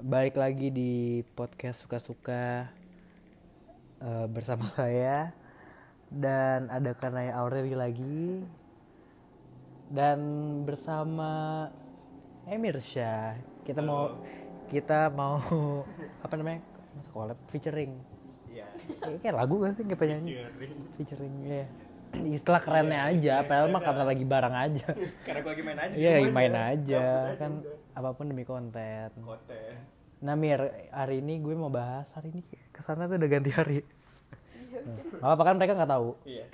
balik lagi di podcast suka-suka eh, bersama saya. Dan ada Kanaya Aureli lagi. Dan bersama Emir Syah. Kita mau kita mau apa namanya? Masuk collab featuring. Iya. Ini kayak lagu gak sih? Kayak penyanyi? Featuring. Ya istilah kerennya aja padahal mah karena lagi barang aja. Karena gue lagi main aja. iya lagi main ya. aja kan. Apa pun demi konten Konten. Nah Mir, hari ini gue mau bahas hari ini ke sana tuh udah ganti hari. Gak apa kan mereka nggak tahu. Iya.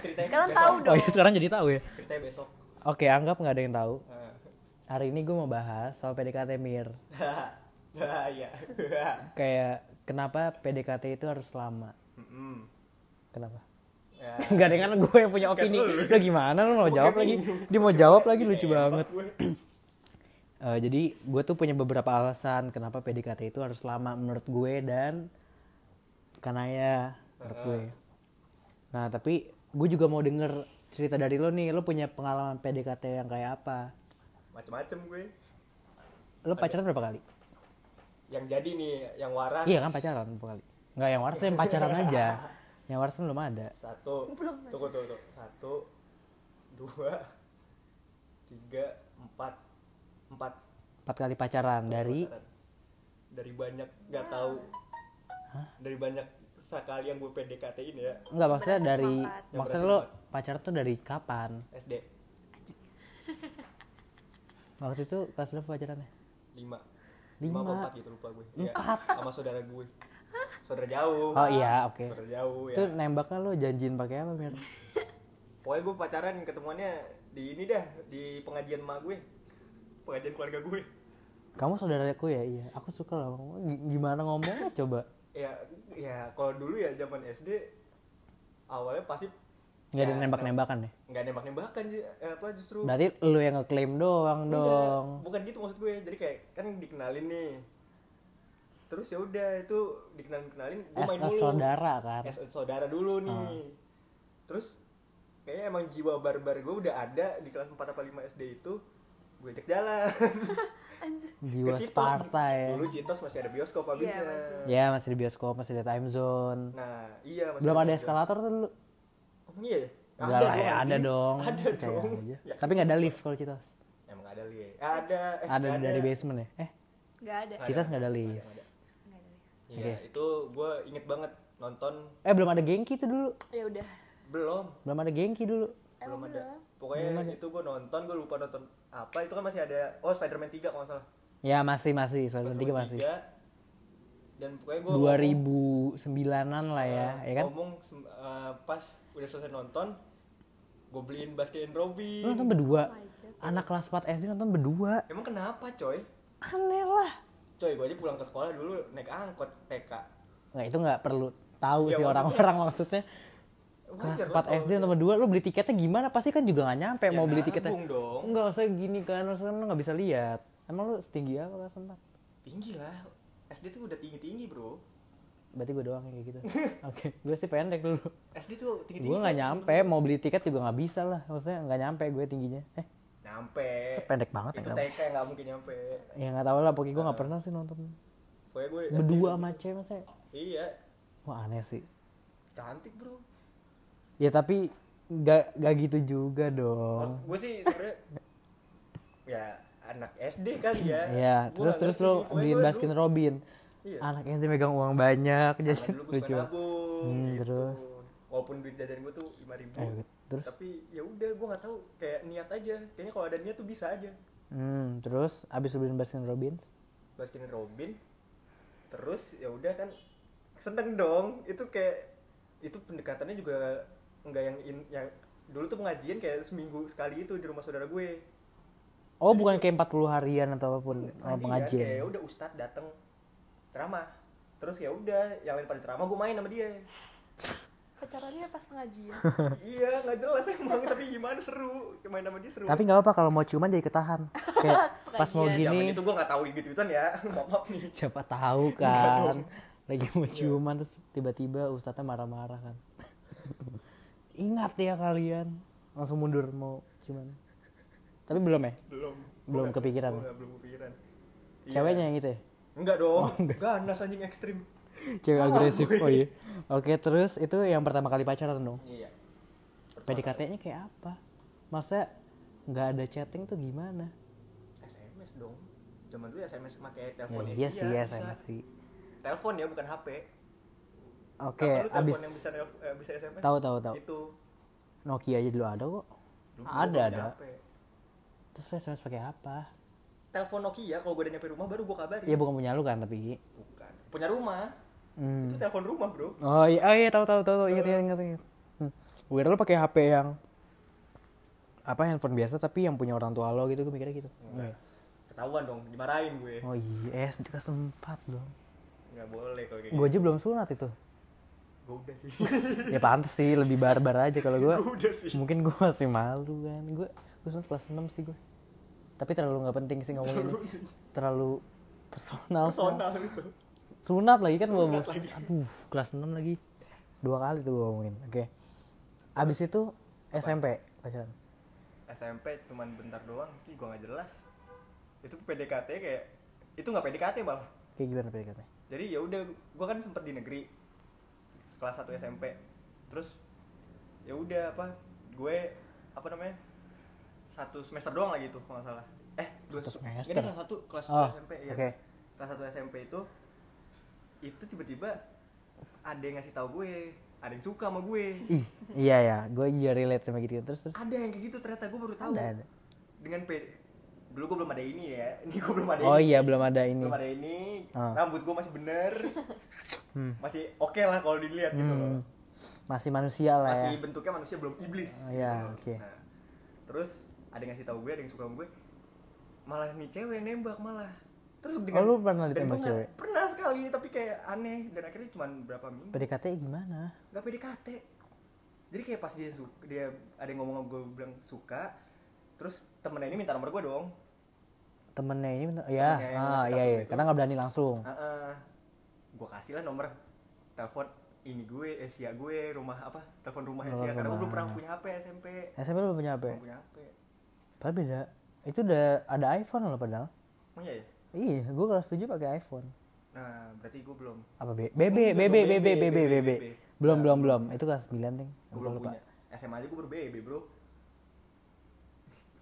Ceritanya Sekarang tahu Oh dong. iya sekarang jadi tahu ya. Ceritanya besok. Oke anggap nggak ada yang tahu. Hari ini gue mau bahas soal PDKT Mir. Iya. Kayak kenapa PDKT itu harus lama? Kenapa? Ya. Gak ada kan gue yang punya opini. Lo gimana lo mau jawab lagi? Dia mau jawab lagi lucu banget. Eh, jadi gue tuh punya beberapa alasan kenapa PDKT itu harus lama menurut gue dan Kanaya menurut gue. Nah tapi gue juga mau denger cerita dari lo nih, lo punya pengalaman PDKT yang kayak apa? Macem-macem gue. Lo pacaran berapa kali? Yang jadi nih, yang waras. Iya kan pacaran berapa kali? Nggak yang waras yang pacaran aja. Yang waras kan belum ada. Satu. Tunggu, tunggu, tunggu. Satu. Dua. Tiga. Empat. Empat. Empat kali pacaran dari Pacaran. Dari banyak nggak tahu. Dari banyak sekali yang gue PDKT-in ya. Enggak maksudnya Berhasil dari sempat. Maksudnya lo pacaran tuh dari kapan? SD. Waktu itu kelas berapa pacarannya? Lima. Lima. apa empat gitu lupa gue. Iya, Empat. Sama saudara gue. Saudara jauh. Oh iya oke. Saudara jauh ya. Itu nembaknya lo janjiin pakai apa Mir? Pokoknya gue pacaran ketemuannya di ini dah, di pengajian emak gue. Pengajian keluarga gue. Kamu saudaraku ya iya. Aku suka lah. Gimana ngomongnya coba? Ya, ya kalau dulu ya zaman SD awalnya pasti Nggak ada Ya, nembak-nembakan ya? nggak nembak-nembakan eh, apa justru Berarti lu yang ngeklaim doang Enggak, dong. bukan gitu maksud gue jadi kayak kan dikenalin nih terus ya udah itu dikenalin kenalin gue main a dulu saudara kan. as saudara dulu nih terus kayaknya emang jiwa barbar gue udah ada di kelas 4 apa 5 SD itu gue cek jalan Jiwa Citos. Sparta ya. dulu Citos masih ada bioskop habisnya masih. Ya masih di bioskop, masih di time zone. nah iya masih Belum ada ada eskalator tuh dulu. oh, iya ya? Enggak lah ya, ada dong. ada Percaya dong aja. Ya, Tapi nggak ada lift kalau Citos. emang ada li ada eh, Ada nggak dari basement ya? Eh, Nggak ada. Citos nggak ada lift. ada. Ada. Iya, Oke. itu gue inget banget nonton Eh belum ada Genki tuh dulu. Ya udah. belum Belum ada Genki dulu. belum Emang ada pokoknya itu gue nonton gue lupa nonton apa itu kan masih ada oh Spider-Man 3 kalau nggak salah Ya masih masih, Spider-Man 3 Spider-Man masih. 3. dan pokoknya gue 2009-an lah ya, ya kan? ngomong eh, pas udah selesai nonton gue beliin Baskin Robin Lu nonton berdua. Oh. Anak kelas 4 SD nonton berdua. emang kenapa coy Aneh lah. coy gue aja pulang ke sekolah dulu naik angkot TK Nggak itu nggak perlu tahu Ya, sih maksudnya- orang-orang maksudnya. Kelas Wajar 4 lah kalau SD nonton berdua, lu beli tiketnya gimana? Pasti kan juga nggak nyampe Ya, mau beli tiketnya. dong Enggak usah gini kan, maksudnya lu nggak bisa lihat. Emang lu setinggi apa kelas 4? tinggi lah SD tuh udah tinggi-tinggi bro Berarti gue doang yang kayak gitu. Oke, gue sih pendek dulu. SD tuh tinggi-tinggi Gue nggak kan. nyampe, mau beli tiket juga nggak bisa lah. Maksudnya nggak nyampe gue tingginya. Eh, nyampe pendek banget itu ya. TK nggak mungkin nyampe Ya nggak tahu lah, pokoknya gue nggak pernah sih nonton pokoknya gue berdua sama cewek maksudnya. iya Wah aneh sih. cantik bro Ya tapi nggak nggak gitu juga dong. gue sih sebenernya ya anak SD kali ya Iya, Gua terus terus lo beliin Baskin dulu- Robin. Iya. Anak SD megang uang banyak jadi Karena dulu lucu. nabung Hmm, gitu. terus? walaupun duit jajan gue tuh lima ribu Eh, terus? tapi ya udah gue nggak tahu kayak niat aja kayaknya kalau ada niat tuh bisa aja Hmm, terus abis beliin Baskin Robin, Baskin Robin terus ya udah kan seneng dong itu kayak itu pendekatannya juga nggak yang in, yang dulu tuh pengajian kayak seminggu sekali itu di rumah saudara gue oh bukan kayak 40 harian atau apa pun oh, kayak pengajian. udah ustadz dateng ceramah terus ya udah yang lain pada ceramah gue main sama dia Pacarannya pas pengajian. iya nggak jelas emang tapi gimana seru main sama dia seru Tapi nggak apa kalau mau ciuman jadi ketahan. Kayak pas mau Pengajian. Zaman gini, itu gue nggak tahu gitu gituan ya maaf maaf nih siapa tahu kan. Lagi mau ciuman terus tiba-tiba ustadznya marah-marah kan. Ingat ya kalian. Langsung mundur mau ciuman. Tapi belum ya? belum Belum kepikiran. belum kepikiran Iya. Ceweknya yang gitu ya? enggak dong ganas anjing ekstrim cewek Kalah agresif gue. oh iya oke terus itu yang pertama kali pacaran dong iya PDKT-nya kayak apa masa nggak ada chatting tuh gimana SMS dong zaman dulu SMS pakai ya, telepon iya Asia, sih bisa. SMS sih telepon ya bukan HP oke telepon abis yang bisa eh, bisa SMS tahu tahu tahu. Itu. Nokia aja dulu ada kok. Dulu ada ada. HP. terus lu SMS pakai apa? Telepon Nokia kalau gue udah nyampe rumah baru gue kabarin. Ya bukan punya lu kan tapi. Bukan. Punya rumah. Hmm. itu telepon rumah bro. Oh iya oh, iya tahu tahu tahu tahu. Ingat ingat ingat, ingat. Hmm. gue lu pakai HP yang apa handphone biasa tapi yang punya orang tua lo gitu gue mikirnya gitu. Enggak. ketahuan dong dimarahin gue. Oh iya SD kelas empat dong nggak boleh kalau kayak gue aja belum sunat itu gue udah sih. Ya pantes sih lebih barbar aja kalau gue sih. Mungkin gue masih malu kan. Gue gue kelas 6 sih gue tapi terlalu nggak penting sih ngomongin terlalu personal. Personal itu sunat lagi kan gue aduh kelas 6 lagi. Dua kali tuh gue ngomongin. Oke. Abis itu SMP pacaran. SMP cuman bentar doang itu gue nggak jelas. Itu PDKT kayak itu nggak PDKT malah. Kayak gimana PDKT jadi ya udah gue kan sempet di negeri kelas 1 SMP terus ya udah apa gue apa namanya satu semester doang lagi tuh kalau nggak salah. Eh dua Satu ini semester? kelas satu kelas Oh, 1 SMP ya oke. kelas 1 SMP itu itu tiba-tiba ada yang ngasih tahu gue ada yang suka sama gue. Ih iya ya gue juga relate sama gitu terus terus? Ada yang kayak gitu ternyata gue baru tahu. Ada ada. Dengan P dulu gue belum ada ini ya. Ini gue belum ada oh ini. iya belum ada ini. Belum ada ini. Ah. rambut gue masih bener. Hmm. masih oke lah kalau dilihat gitu loh. Hmm. masih manusia lah masih ya. bentuknya manusia belum iblis Oh, iya, loh. oke. Nah, terus ada yang ngasih tahu gue ada yang suka sama gue. Malah nih cewek yang nembak malah. Terus Oh, lu pernah ditembak cewek? pernah sekali tapi kayak aneh. Dan akhirnya cuma berapa minggu. PDKT gimana? Nggak PDKT jadi kayak pas dia suka dia ada yang ngomong gue bilang suka terus temennya ini minta nomor gue dong temennya ini bentar- ya Temennya ah iya iya itu. karena nggak berani langsung. Gue kasih lah nomor telepon ini gue Asia gue rumah apa telepon rumah Asia karena gue belum pernah punya HP SMP SMP lu punya HP belum punya HP padahal beda. Itu udah ada iPhone loh padahal. Oh iya ya? Iya gue kelas 7 pakai iPhone. Nah berarti gue belum. Apa B? BB BB belum BB BB, BB BB BB. belum Nah, belum belum. belum. Itu kelas 9 ting gue belum punya. SMA aja gue baru BB bro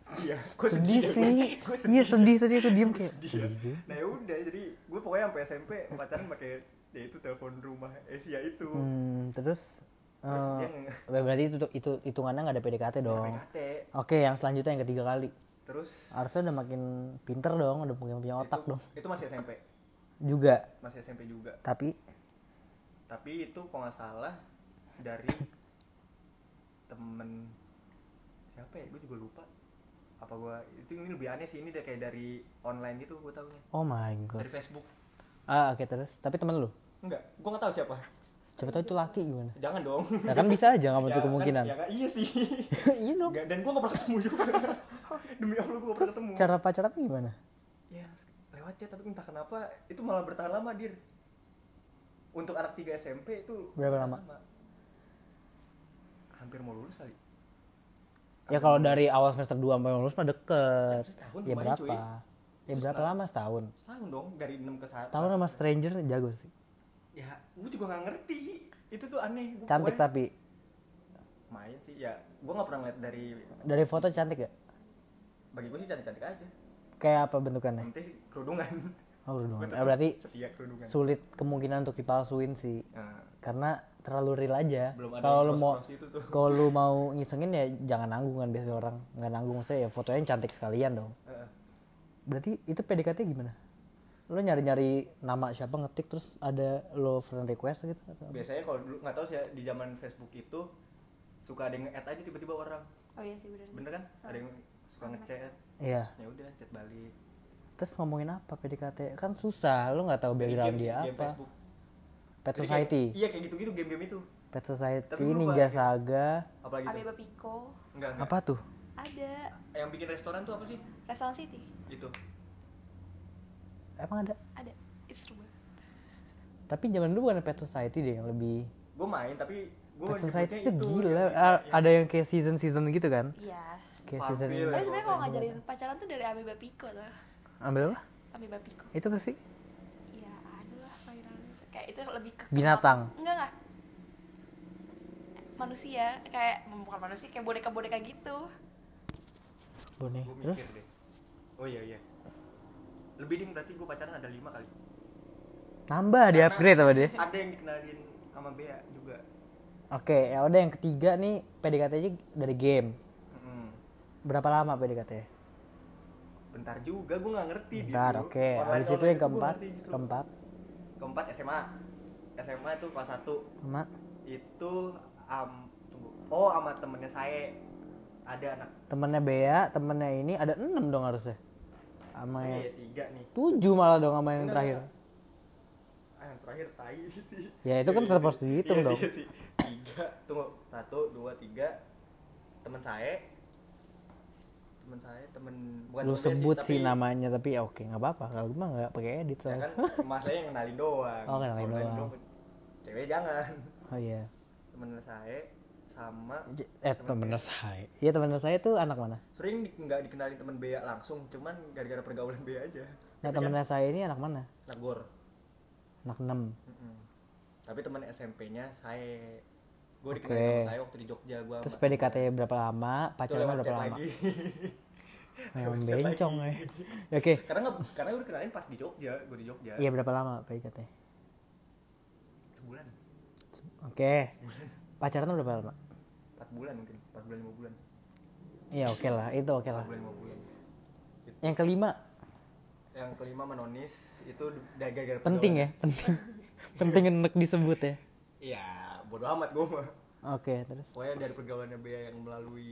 sedih ya gue sedih sih. gue iya sedih. sedih aku diem kayak. Sedih. Ya. sedih. nah ya udah jadi gue pokoknya sampai SMP pacaran pakai ya itu telepon rumah Asia itu. Hmm, terus terus dia nge- berarti itu itu hitungannya nggak ada PDKT dong? PDKT oke yang selanjutnya yang ketiga kali. Terus? Harusnya udah makin pinter dong udah punya punya otak itu, dong. itu masih SMP juga? Masih SMP juga. Tapi? Tapi itu kalau nggak salah dari temen siapa ya? Gue juga lupa apa gue itu ini lebih aneh sih ini udah kayak dari online gitu gue tahunya oh my god. Dari Facebook. Ah oke terus. Tapi temen lu? Enggak gue nggak tahu siapa. Siapa tahu itu laki gimana? Jangan dong. Ya kan bisa aja nggak menutup Ya, kemungkinan. kan, ya nggak- iya sih. Iya dong. Nggak, dan gue gak pernah ketemu juga. Demi allah gue pernah ketemu. cara pacaran gimana? Ya lewat chat tapi entah kenapa itu malah bertahan lama dir. Untuk anak 3 SMP itu Berapa bertahan lama? hampir mau lulus kali ya kalau dari awal semester 2 sampai lulus mah deket. Setahun ya berapa cuy. ya Itu berapa lama? Setahun. Setahun dong dari 6 ke 1 setahun sama stranger jago sih. Ya gue juga gak ngerti. Itu tuh aneh. Gua cantik pokoknya tapi. Main sih ya. Gue gak pernah ngeliat dari dari foto cantik gak bagi gue sih cantik cantik aja. Kayak apa bentukannya? Sih kerudungan. Oh Gua kerudungan Eh, berarti setia kerudungan. sulit kemungkinan untuk dipalsuin sih. Nah, karena terlalu real aja. Kalau lu mau kalau lu mau ngisengin ya jangan nanggung kan biasanya orang. Nggak nanggung maksudnya ya fotonya yang cantik sekalian dong. Heeh. berarti itu PDKT gimana? Lo nyari-nyari nama siapa ngetik terus ada lo friend request gitu atau apa? biasanya kalau dulu nggak tahu sih ya, di zaman Facebook itu suka ada yang nge-add aja tiba-tiba orang. Oh iya sih bener. Bener kan? Ada yang suka ngechat. Iya. Ya udah chat balik. Terus ngomongin apa PDKT kan susah lo nggak tahu background dia game apa. Facebook. Pet Jadi Society. kayak- iya kayak gitu-gitu game-game itu. Pet Society Tapi Ninja lupa. Saga. Apalagi tuh? Ameba Pico. Enggak enggak. Apa tuh? Ada. Yang bikin restoran tuh apa sih? Restaurant City. Itu. Emang ada? Ada. Itu seru banget tapi zaman dulu bukan Pet Society deh yang lebih gue main tapi gue Pet Society itu gila. yang- yang- ada yang kayak season season gitu kan? Iya. Kayak Farmville. season tapi sebenarnya kalau ngajarin pacaran tuh dari Ameba Pico tuh. Ambil apa? Ameba Pico. Itu apa sih gitu lebih ke Binatang. enggak enggak manusia kayak bukan manusia kayak boneka boneka gitu gue Terus deh oh iya iya lebih ding berarti gue pacaran ada lima kali nambah di upgrade apa dia? ada yang dikenalin sama Bea juga Oke, ya udah yang ketiga nih PDKT aja dari game. Mm-mm. Berapa lama PDKT? bentar juga gue nggak ngerti Bentar, oke. Online- Habis itu yang keempat, keempat keempat SMA SMA itu kelas satu. Sama. Itu am tunggu. Oh sama temennya saya ada anak. Temennya Bea, temennya ini ada enam dong harusnya. Sama ini yang ya tiga nih. tujuh malah dong sama yang Enggak, terakhir. ah yang terakhir tai sih. Ya, itu kan Iya harus dihitung Iya dong. sih, iya sih. tiga tunggu. Satu dua tiga. Teman saya teman saya temen bukan Lu temen sebut tapi- sih namanya tapi ya oke nggak apa-apa. Kalau gue mah nggak pakai edit ya soalnya. kan mas saya yang kenalin doang Oh, kenalin Kalau doang. cewek jangan Oh iya. temen saya sama Eh temennya saya. Iya temennya saya tuh anak mana? sering di- nggak dikenalin temen Bea langsung cuman gara-gara pergaulan Bea aja Nah temennya saya ini anak mana? Nagor Anak enam. Mm-mm. tapi teman SMP-nya saya gue sama saya waktu di Jogja gue Terus PDKT berapa lama? Pacaran berapa lama? lagi bencong ya. lagi. Oke. karena nggak karena gue dikenalin pas di Jogja gue di Jogja Iya berapa lama PDKT? sebulan Oke. Pacaran berapa lama? empat bulan mungkin empat bulan lima bulan Iya oke lah, itu oke lah. empat bulan lima bulan Yang kelima yang kelima menonis itu udah gara-gara penting ya, penting. penting untuk disebut ya. iya bodo amat gue mah Oke, terus. pokoknya dari pergaulannya Bea yang melalui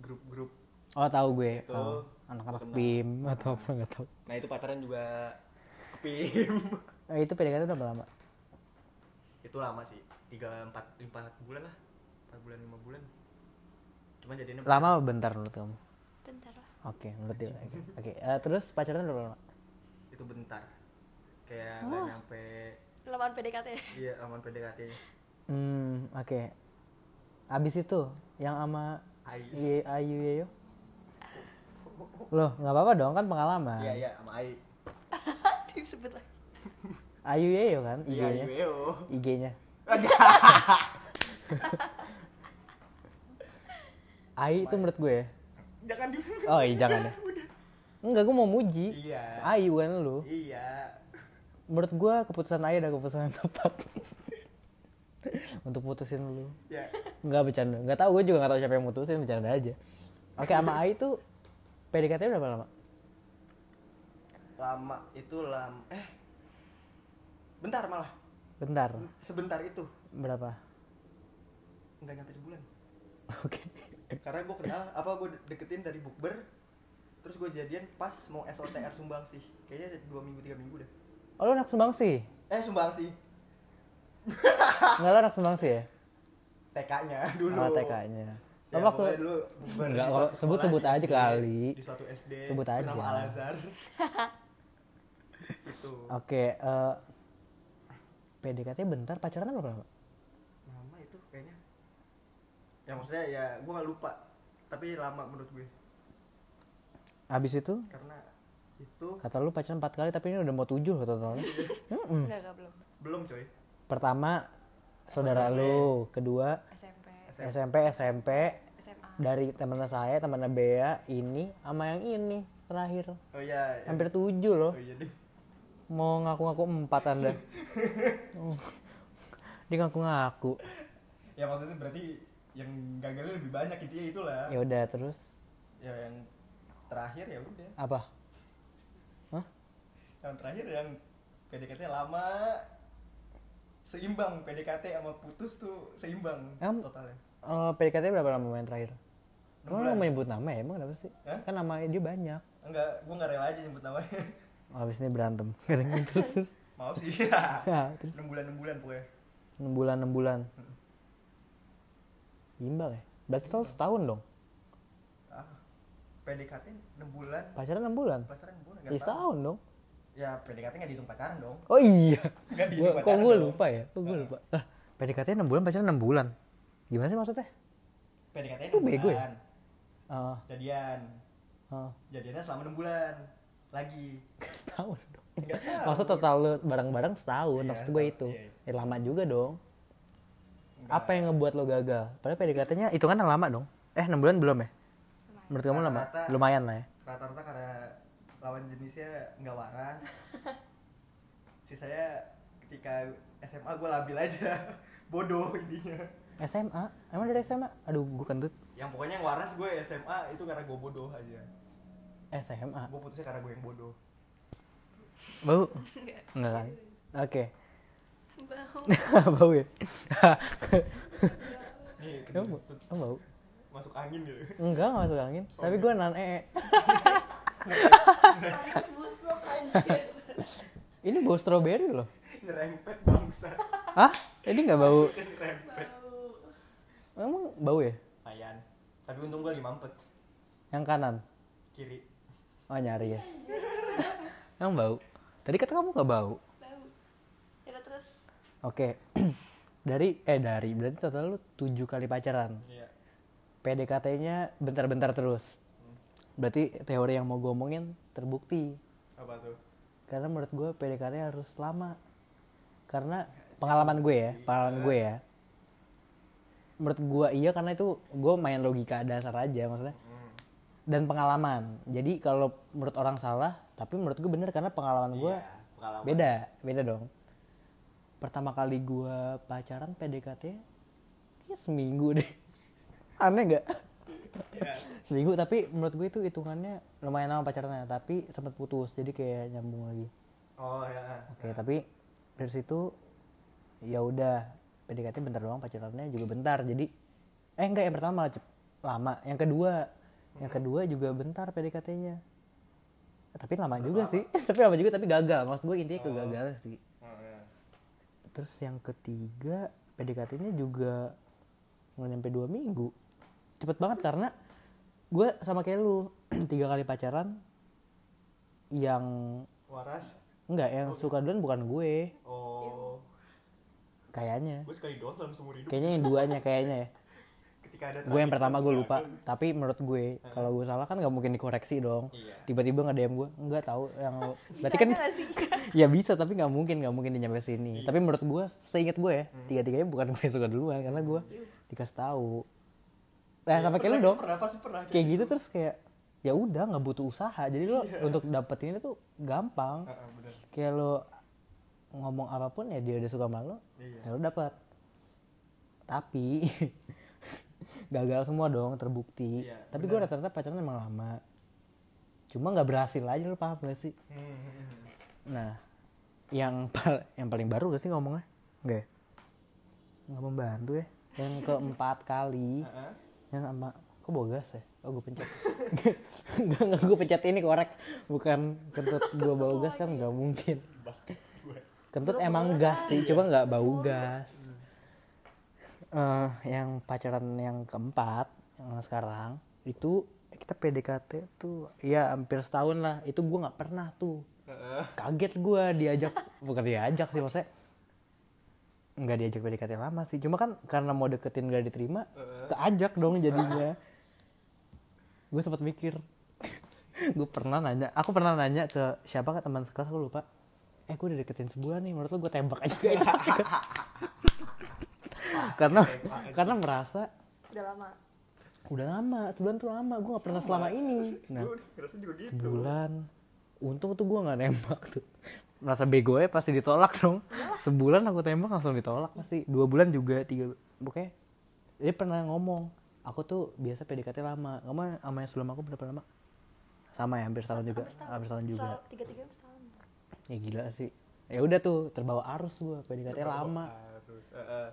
grup-grup Oh tahu gue. Itu, Oh, anak-anak. BIM atau apa nggak tahu. nah itu pacaran juga kepim Eh, itu PDKT berapa lama? itu lama sih tiga empat empat bulan lah empat bulan lima bulan cuma jadinya Lama apa bentar menurut kamu? bentar lah Oke, menurut dia. Oke, Oke, eh, terus pacaran berapa lama? itu bentar kayak nggak nyampe lamaan PDKT iya aman PDKT Hmm, oke. Abis itu yang sama Ai Ye- Ayu Yeyo? Loh, nggak apa-apa dong kan pengalaman. iya iya sama Ai disebut lagi Ayu Yeyo kan iya IG-nya? Ayu IG-nya. Ayu itu menurut gue ya. jangan disebut Oh iya jangan ya. Enggak, gue mau muji. iya Ayu kan lu. iya Menurut gue keputusan Ayu adalah keputusan yang tepat. Untuk putusin lu. ya Enggak bercanda. Enggak tahu gue juga enggak tahu siapa yang mutusin, bercanda aja. Oke, sama Ayu tuh PDKT berapa lama? lama itu lam eh bentar malah Bentar. sebentar itu Berapa? nggak nyampe sebulan Oke. karena gue kenal apa gue deketin dari bukber terus gue jadian pas mau SOTR sumbang sih kayaknya ada dua minggu tiga minggu dah Oh, lu anak sumbang sih? eh sumbang sih Enggak lu anak sumbang sih ya? TK-nya dulu Oh, TK-nya. ya, aku dulu Enggak, kalau sebut- sebut aja SD, kali. di suatu SD Sebut aja. Al Azhar itu Oke, eh PDKT bentar, pacaran berapa lama? lama itu kayaknya ya maksudnya ya gue gak lupa tapi lama menurut gue Habis itu karena itu kata lu pacaran 4 kali tapi ini udah mau 7 totalnya. Mm-mm. enggak enggak belum belum coy Pertama saudara lu, kedua SMP SMP SMP SMA dari temennya saya, temennya Bea, ini sama yang ini terakhir. oh iya ya. Hampir 7 loh. oh iya deh Mau ngaku-ngaku 4 Anda. Dia ngaku-ngaku. ya maksudnya berarti yang gagalnya lebih banyak intinya itulah Ya udah terus ya yang terakhir ya udah apa? Hah? yang terakhir yang PDKT lama seimbang PDKT sama putus tuh seimbang Em- totalnya Eh, PDKT berapa lama main terakhir? Lu bulan. menyebut nama ya? Emang kenapa sih? Hah? Kan nama dia banyak. enggak gue nggak rela aja nyebut namanya Oh, habis ini berantem. Kadang terus terus. mau sih ya Ya, terus enam bulan enam bulan pokoknya 6 bulan 6 bulan. Gimbal ya? Berarti total setahun dong. ah PDKT enam bulan Pacaran 6 bulan. pacaran enam bulan Ya nggak setahun dong. Ya PDKT nggak dihitung pacaran dong Oh iya. Gua, dihitung kok pacaran gue dong. lupa ya? Kok gue lupa? Lah, PDKT 6 bulan, pacaran 6 bulan. Gimana sih maksudnya? PDKT Lu enam bego ya? bulan Oh, jadian oh. jadiannya selama enam bulan lagi setahun dong. Setahun. maksud total lu bareng-bareng setahun Iya, maksud gue itu iya, Ya, lama juga dong Nggak. apa yang ngebuat lo gagal padahal PDKT-nya itu kan lama dong eh 6 bulan belum ya menurut kamu lama lumayan lah ya rata-rata karena lawan jenisnya nggak waras. Sisanya ketika SMA gue labil aja. Bodoh intinya. SMA emang dari SMA aduh gue kentut. Yang pokoknya yang waras gue SMA itu karena gue bodoh aja. SMA gue putusnya karena gue yang bodoh. Bau? Enggak. enggak kan? Oke. Bau. bau ya? Nih bau? bau? Masuk angin gitu. Enggak nggak masuk angin. Tapi gue nan Panas busuk anjir. ini bau strawberry loh nyerempet bangsa Hah? ini nggak bau nyerempet Bau. emang bau ya lumayan tapi untung gue lagi mampet yang kanan kiri oh nyari yes emang bau tadi kata kamu nggak bau Bau. Ya terus. Oke. dari eh dari berarti total lu tujuh kali pacaran. iya PDKT-nya bentar-bentar terus. Berarti teori yang mau gue omongin terbukti. apa tuh Karena menurut gue PDKT harus lama. Karena pengalaman gue ya, pengalaman gue ya. Menurut gue iya karena itu gue main logika dasar aja maksudnya. hmm. Dan pengalaman. Jadi kalau menurut orang salah, tapi menurut gue bener karena pengalaman gue Iya, pengalaman. beda beda dong pertama kali gua pacaran PDKT ya seminggu deh aneh nggak Seminggu tapi menurut gue itu hitungannya lumayan lama pacarannya tapi sempat putus jadi kayak nyambung lagi. Oh ya oke tapi dari situ ya udah PDKT bentar doang pacarannya juga bentar jadi eh enggak yang pertama malah lama. Yang kedua yang kedua juga bentar PDKT-nya tapi lama juga sih tapi lama juga tapi gagal. Maksud gue intinya kegagalan sih. Oh, ya. terus yang ketiga PDKT-nya juga nggak nyampe dua minggu cepet banget karena gue sama kayak lu tiga kali pacaran yang waras? Enggak yang suka duluan bukan gue. Oh. Kayaknya. Gue sekali doang dalam seumur hidup. Kayaknya yang duanya kayaknya ya. Ketika ada gue yang pertama gue lupa gagal. tapi menurut gue kalau gue salah kan nggak mungkin dikoreksi dong. Iya. tiba-tiba nge DM gue enggak tahu yang berarti kan nggak ya bisa tapi nggak mungkin nggak mungkin dia nyampe sini. Iya. tapi menurut gue seingat gue ya Hmm. tiga tiganya bukan gue yang suka duluan karena gue dikasih tahu nah sama kayak lu dong. pernah pasti pernah kayak gitu terus kayak ya udah nggak butuh usaha. Jadi lo untuk dapetin itu gampang. Heeh, bener. kayak lo ngomong apa pun ya dia udah suka sama lo Iya. ya lo dapet. Tapi gagal semua dong terbukti. Iya, tapi gue rata-rata pacaran emang lama. Cuma nggak berhasil aja lo paham gak sih? Hmm, hmm, hmm. nah yang pal- yang paling baru gak sih ngomongnya? Enggak ya? nggak membantu ya? Yang keempat kali. Heeh. Yang sama. Kok bawa gas ya? Oh gue pencet. Enggak gue pencet ini korek. Bukan kentut gue bau gas kan nggak mungkin. Kentut emang gas sih cuma nggak bau gas. Eh, yang pacaran yang keempat yang sekarang itu kita PDKT tuh ya hampir setahun lah. Itu gue nggak pernah tuh. Kaget gue diajak. Bukan diajak sih maksudnya nggak diajak PDKT lama sih. Cuma kan karena mau deketin gak diterima keajak dong jadinya. Gue sempat mikir. Gue pernah nanya aku pernah nanya ke siapa ke teman sekelas aku lupa. Eh gue udah deketin sebulan nih menurut lo gue tembak aja. Gak ya?" karena karena merasa Udah lama. udah lama sebulan tuh lama gue gak pernah selama ini. Nah gue ngerasa juga gitu. sebulan. Untung tuh gue nggak nembak tuh merasa bego ya pasti ditolak dong. Sebulan aku tembak langsung ditolak pasti. Dua bulan juga tiga pokoknya dia pernah ngomong aku tuh biasa PDKT lama. Kamu sama yang sebelum aku berapa lama? Sama ya hampir setahun juga. hampir setahun juga. Tiga tiga setahun. ya gila sih. Ya udah tuh terbawa arus gue PDKT lama. harus Heeh.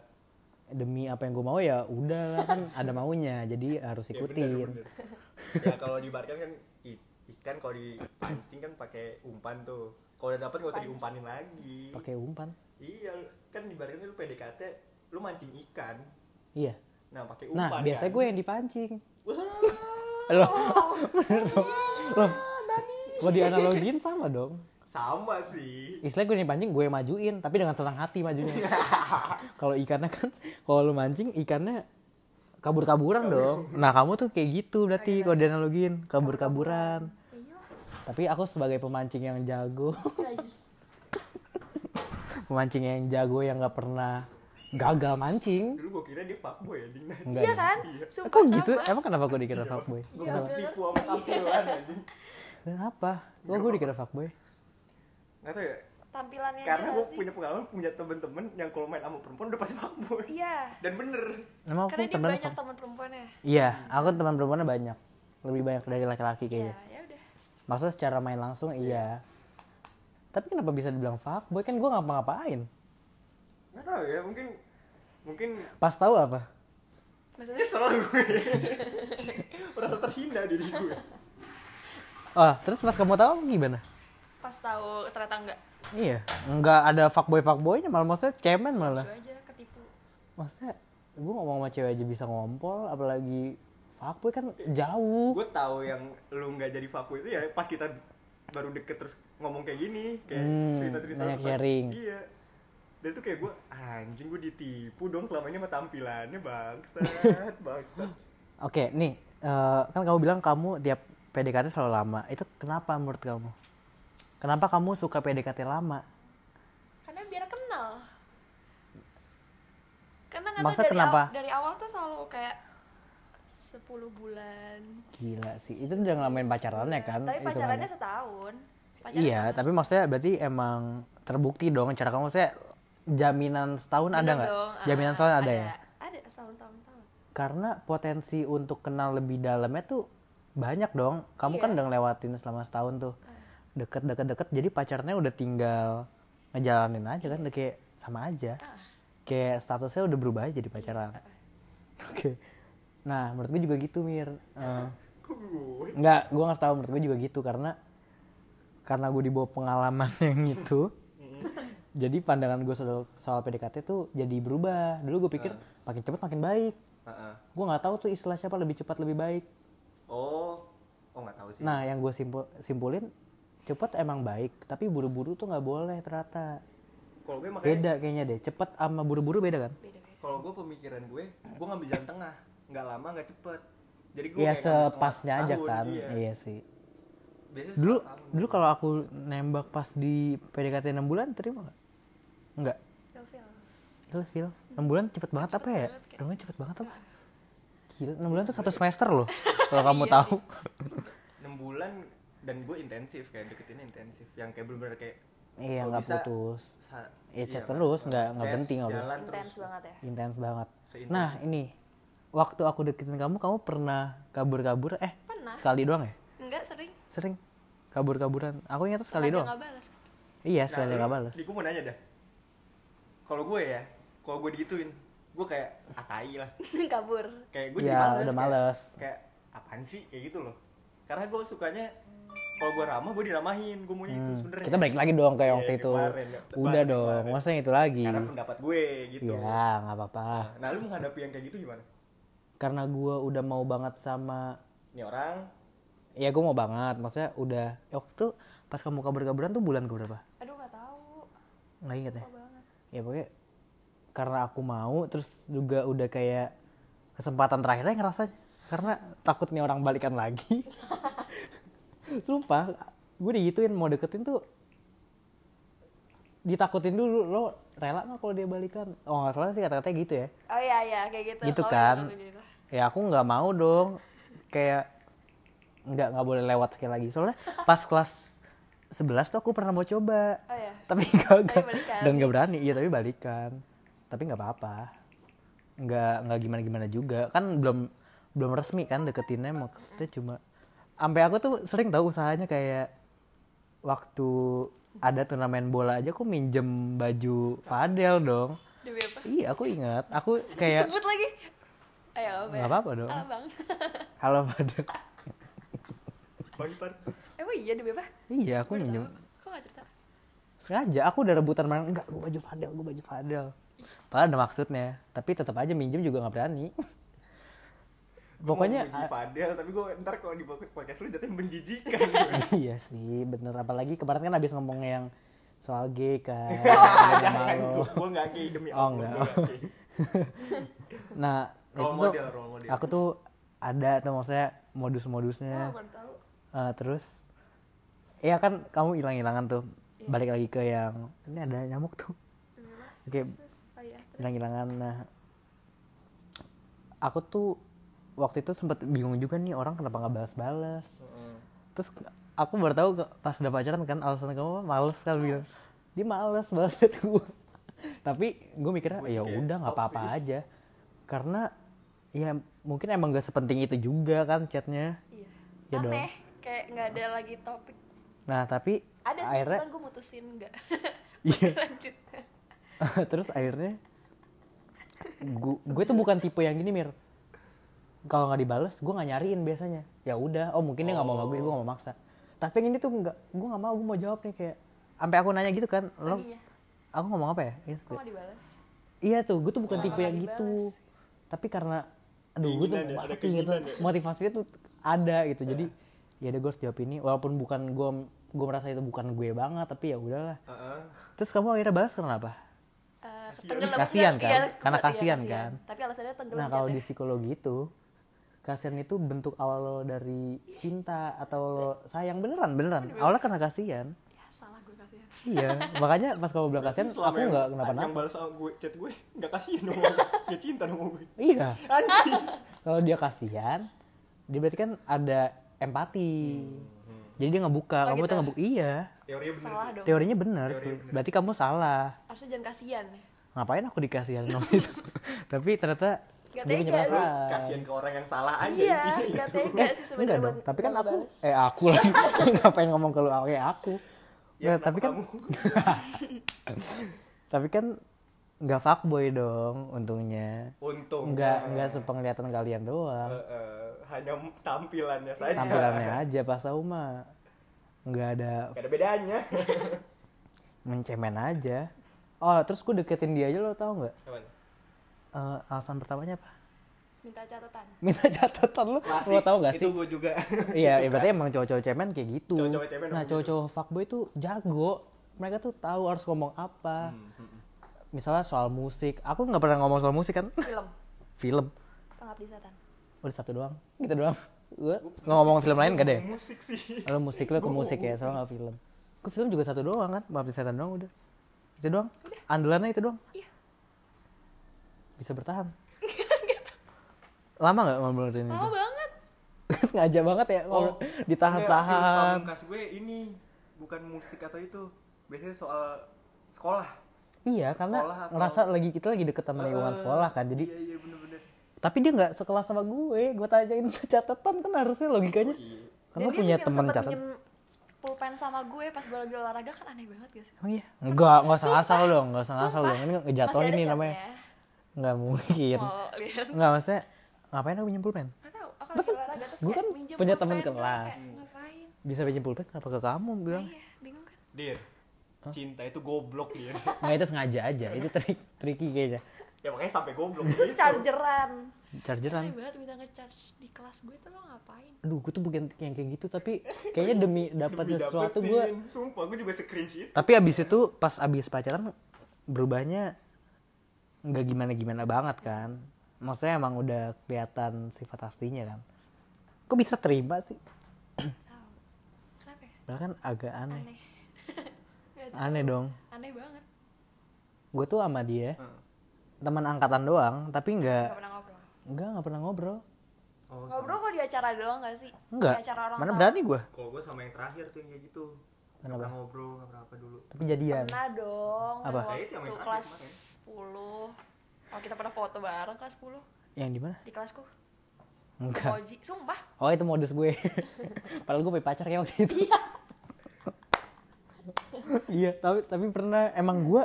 demi apa yang gue mau ya udah lah kan ada maunya. Jadi harus Ya, ikutin. bener, bener. ya kalau diibaratkan kan i- ikan kalau dipancing kan pakai umpan tuh kalau udah dapet gak usah diumpanin lagi. Pakai umpan? Iya kan diibaratkan lu PDKT lu mancing ikan. Iya. Nah pakai umpan nah biasanya kan. gue yang dipancing. Wah, loh. Bener dong loh kalau dianalogin sama dong. Sama sih. Istilahnya gue dipancing gue yang majuin tapi dengan senang hati majunya. Kalau ikannya kan kalau lu mancing ikannya kabur-kaburan dong. Nah kamu tuh kayak gitu berarti kalau dianalogin kabur-kaburan. Iya. Tapi aku sebagai pemancing yang jago. Najis. pemancing yang jago yang nggak pernah gagal mancing. Dulu gue kira dia fuckboy ya ding enggak Iya kan? Iya. Sumpah kok gitu? sama. emang kenapa gue dikira fuckboy? Gue Iya, tipu sama tampilan anjing. Kenapa? Kok gue dikira fuckboy? Nggak tau ya. Tampilannya karena gue punya pengalaman punya temen-temen yang kalau main sama perempuan udah pasti fuckboy. Iya. dan bener. Emang Karena dia temen banyak teman perempuannya. iya aku teman perempuannya banyak. Lebih banyak dari laki-laki Iya, kayaknya. Ya udah. Maksudnya secara main langsung iya. tapi kenapa bisa dibilang fuckboy? Kan gue ngapa-ngapain. Nggak tahu ya mungkin mungkin pas tahu apa? Maksudnya? Nyesel gue merasa terhina diri gue oh terus pas kamu tahu gimana? Pas tahu ternyata enggak. iya nggak ada fuckboy fuckboynya malah maksudnya cemen malah. Lucu aja ketipu. maksudnya gue ngomong sama cewek aja bisa ngompol apalagi fuckboy kan jauh gue tahu yang lu nggak jadi fuckboy itu ya pas kita baru deket terus ngomong kayak gini kayak Hmm, cerita-cerita banyak tentang- sharing. iya dan itu kayak gue anjing gue ditipu dong selama ini sama tampilannya bangsat bangsat Oke, nih eh, kan kamu bilang kamu tiap PDKT selalu lama. Itu kenapa menurut kamu? Kenapa kamu suka PDKT lama? Karena biar kenal. Karena Maksudnya dari, kenapa? aw- dari awal tuh selalu kayak 10 bulan. Gila sih, itu udah ngalamin pacarannya kan? Tapi pacarannya setahun. Pacarannya Iya, setahun. tapi maksudnya berarti emang terbukti dong cara kamu saya jaminan setahun ada Bener nggak? dong, Jaminan ah, setahun ada, ya? Ada setahun setahun setahun. Karena potensi untuk kenal lebih dalamnya tuh banyak dong. Kamu Iya. kan udah ngelewatin selama setahun tuh. Deket, deket, deket. Jadi pacarnya udah tinggal ngejalanin aja kan, udah kayak sama aja. Ah. Kayak statusnya udah berubah aja jadi pacaran. Oke. Nah, menurut gue juga gitu, Mir. Eh, kok gue Enggak, gue nggak tahu menurut gue juga gitu karena karena gue dibawa pengalaman yang itu. jadi pandangan gue soal, soal PDKT tuh jadi berubah. Dulu gue pikir makin cepat makin baik. Heeh. Gue nggak tahu tuh istilah siapa lebih cepat lebih baik. oh oh nggak tahu sih Nah, yang gue simpul, simpulin cepat emang baik, tapi buru-buru tuh nggak boleh ternyata. kalau gue makanya Beda kayaknya deh. Cepet sama buru-buru beda kan? Kalau gue pemikiran gue gue ngambil jalan tengah nggak lama nggak cepet jadi gue Iya sepasnya aja tahun, kan. iya. Iya sih. Biasanya Dulu tahun. dulu kalau aku nembak pas di PDKT 6 bulan terima nggak? Enggak. Feel-feel. Gila, Phil. 6 bulan cepet banget apa ya? 6 bulan cepet banget apa? Gila, 6 bulan tuh satu semester loh. Kalau kamu tahu. enam bulan dan gue intensif kayak deketinnya intensif yang kayak bener-bener kayak Iya, nggak bisa putus. Iya, chat iya, terus, nggak nggak berhenti nggak Intens banget ya. Intens banget. Seintens Nah, ini waktu aku deketin kamu, kamu pernah kabur-kabur? Eh, Pernah. sekali doang ya? Enggak sering. Sering kabur-kaburan. Aku ingat sekali doang. nggak balas. Iya, nah, sekali lu- nggak balas. di gue mau nanya dah kalau gue ya kalau gue digituin gue kayak atai lah Kabur. kayak gue Iya, jadi males udah kayak- males. kayak, apaan sih kayak gitu loh karena gue sukanya kalau gue ramah gue diramahin gue maunya itu Hmm, sebenarnya Kita balik lagi dong kayak Iya, waktu itu. kemarin, ya. Udah dong, maksudnya itu lagi. karena pendapat gue gitu Iya, nggak apa-apa. nah lu menghadapi yang kayak gitu gimana Karena gua udah mau banget sama ini orang ya gue mau banget maksudnya udah ya waktu pas kamu kabur-kaburan tuh bulan keberapa Aduh nggak tahu. nggak inget ya ya pokoknya karena aku mau terus juga udah kayak kesempatan terakhirnya ngerasa karena takut nih orang balikan lagi sumpah gue digituin mau deketin tuh ditakutin dulu lo rela nggak kalau dia balikan oh nggak salah sih kata-katanya gitu ya Oh iya iya kayak gitu. Gitu Oh, kan. iya, gitu. Ya aku nggak mau dong. Kayak nggak nggak boleh lewat sekali lagi. Soalnya pas kelas 11 tuh aku pernah mau coba. Oh iya. tapi gagal Tapi balikan. dan nggak berani. Iya tapi balikan. Tapi nggak apa-apa. Nggak nggak gimana gimana juga. Kan belum belum resmi kan deketinnya. Maksudnya cuma sampai aku tuh sering tahu usahanya kayak waktu ada turnamen bola aja aku minjem baju Fadel dong. Demi apa? iya aku ingat. Aku kayak Sebut lagi. Ayo apa ya? nggak apa-apa dong halo Fadel bang Ipar Emang iya demi apa? iya aku Gue minjem tahu. Kok nggak cerita? sengaja aku udah rebutan main enggak gue baju Fadel gue baju Fadel padahal ada maksudnya tapi tetap aja minjem juga nggak berani pokoknya muji Fadel tapi gue ntar kalau di podcast lu jatuhnya menjijikan iya sih bener apalagi kemarin kan habis ngomongnya yang soal gay kan jangan Malu. gue nggak gay demi Oh, Allah enggak. gua nggak gay. nah role itu tuh model role model aku tuh ada tuh maksudnya modus-modusnya Oh. Eh, terus Iya kan kamu hilang-hilangan tuh. Iya. Balik lagi ke yang ini ada nyamuk tuh. Oke, Oh iya. hilang-hilangan. Nah, aku tuh waktu itu sempet bingung juga nih orang kenapa nggak balas-balas. Heeh. Terus aku baru tahu pas udah pacaran kan alasan kamu males kan bilang. Dia males balas gue. Tapi gue mikirnya ya udah nggak apa-apa aja. Karena ya mungkin emang gak sepenting itu juga kan chatnya. Iya. Ya dong. Aneh, kayak nggak ada lagi topik. Nah tapi Ada sih, akhirnya cuman gue mutusin nggak. Iya. Lanjut. terus akhirnya gue tuh bukan tipe yang gini mir kalau nggak dibales gue nggak nyariin biasanya ya udah oh mungkin dia nggak mau sama gue gue nggak mau maksa tapi yang ini tuh nggak gue nggak mau gue mau jawab nih kayak sampai aku nanya gitu kan lo Lagi ya. aku ngomong apa ya Iya, Kok nggak dibalas? iya tuh gue tuh bukan tipe yang gitu dibales? tapi karena aduh gue tuh ya, ada mati gitu ya. motivasinya tuh ada gitu jadi ya udah gue harus jawab ini walaupun bukan gue gue merasa itu bukan gue banget tapi ya udahlah Heeh. terus kamu akhirnya balas kenapa Eh, Kasian. tenggelam Kasian nggak? kan? Iya, Karena iya, kasian kan? Tapi alasannya tenggelam Nah kalau di psikologi itu kasihan itu bentuk awal lo dari cinta atau lo sayang beneran beneran awalnya karena kasihan Ya salah gue kasihan. Iya makanya pas kamu bilang kasihan aku yang- nggak Yang kenapa-napa balas sama gue chat gue nggak kasihan dong. ya cinta dong gue. iya kalau dia kasihan dia berarti kan ada empati jadi dia ngebuka Oh, kamu gitu? tuh ngebuka iya Teorinya bener Salah sih. dong. teorinya bener Teorinya bener. berarti kamu salah Harusnya jangan kasihan. ngapain aku dikasihan waktu itu tapi ternyata Gak tega sih. Kasihan ke orang yang salah aja Iya, intinya. gak tega sih sebenarnya dong, tapi kan aku eh aku lagi ngapain ngomong ke lu kayak aku. Ya, kenapa tapi kan tapi kan nggak fuckboy dong untungnya. Untung. Nggak nggak sepenglihatan kalian doang. Eh, eh, hanya tampilannya saja. Tampilannya aja pas tahu mah nggak ada Gak ada bedanya. mencemen aja. Oh, terus gue deketin dia aja lo tau nggak? Eh, alasan pertamanya apa? Minta catatan. Minta catatan lo, Klasik. lo tau gak sih? Itu gue juga. Iya, Itu ya berarti emang cowok-cowok cemen kayak gitu. Cowok-cowok cemen nah, gitu. cowok-cowok fuckboy tuh jago. Mereka tuh tahu harus ngomong apa. Hmm, Misalnya soal musik, aku nggak pernah ngomong soal musik kan? Film. film, Pengabdi setan. udah satu doang, gitu doang. Gue nggak ngomong film lain gak deh. Musik sih. Kalau musik lo ke musik ya, soalnya nggak film. Gue film juga satu doang kan, maaf setan doang udah. Itu doang. Andalannya itu doang. Iya. Bisa bertahan. Lama nggak ngobrolin Lama itu? banget. Sengaja banget ya. Oh, Enggak, ditahan-tahan. pamungkas gue ini bukan musik atau itu. Biasanya soal sekolah. Iya, karena Sekolah atau- ngerasa lagi kita lagi deket sama lingkungan Eh, sekolah kan. Jadi Iya, iya bener-bener. tapi dia nggak sekelas sama gue. Gue tanyain catatan kan harusnya logikanya. Iya. Karena Dan punya teman catatan. pulpen sama gue pas gue lagi olahraga kan aneh banget gak sih? Oh iya. Enggak, enggak usah ngasal dong, enggak usah Sumpah. dong. Ini ngejatuhin ini namanya. Enggak mungkin. Mau lihat. Enggak maksudnya ngapain aku pinjem pulpen? Gak tau, aku lagi olahraga terus kayak kan minjem punya doang, kelas. Ngapain? Bisa pinjem pulpen kenapa ke kamu bilang? Iya, bingung kan? Dir. Cinta itu goblok dia. Enggak itu sengaja aja. Itu trik tricky kayaknya. ya makanya sampai goblok. Terus gitu. chargeran. Aneh Chargeran. banget minta nge-charge di kelas gue tuh lo ngapain? Aduh, gue tuh bukan yang kayak gitu tapi kayaknya demi dapat sesuatu gue Sumpah gue juga screenshot itu. tapi abis itu pas abis pacaran berubahnya nggak gimana gimana banget kan maksudnya emang udah kelihatan sifat aslinya kan kok bisa terima sih ya? bahkan agak aneh Aneh. Aneh dong Aneh banget. gue tuh sama dia Hmm. teman angkatan doang tapi nggak Gak pernah ngobrol. nggak nggak pernah ngobrol Oh, Ngobrol kok di acara doang gak sih? nggak Di acara orang mana tahu. berani gue Kalau gue sama yang terakhir tuh yang kayak gitu. Gak Kenapa? pernah ngobrol, gak pernah apa dulu. tapi jadian Pernah dong. Apa? Waktu kelas kemarin. 10. Oh kita pernah foto bareng kelas 10 yang di mana di kelasku. enggak Koji, sumpah. oh itu modus gue padahal gue punya pacar kayak waktu itu iya tapi tapi pernah emang gue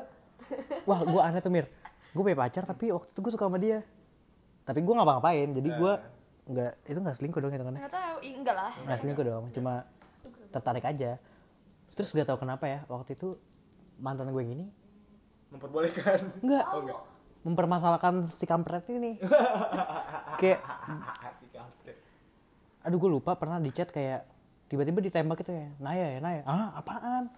wah gue aneh tuh mir gue punya pacar tapi waktu itu gue suka sama dia tapi gue ngapa-ngapain jadi gue nggak itu nggak selingkuh dong hitungannya Enggak tahu, Ih, enggak lah. nggak selingkuh dong cuma tertarik aja terus gak tahu kenapa ya waktu itu mantan gue yang ini Memperbolehkan. enggak Oh enggak. Mempermasalahkan si kampret ini. Kayak Si kampret. aduh gue lupa pernah di chat kayak tiba-tiba ditembak gitu ya Naya ya Naya. Ah apaan?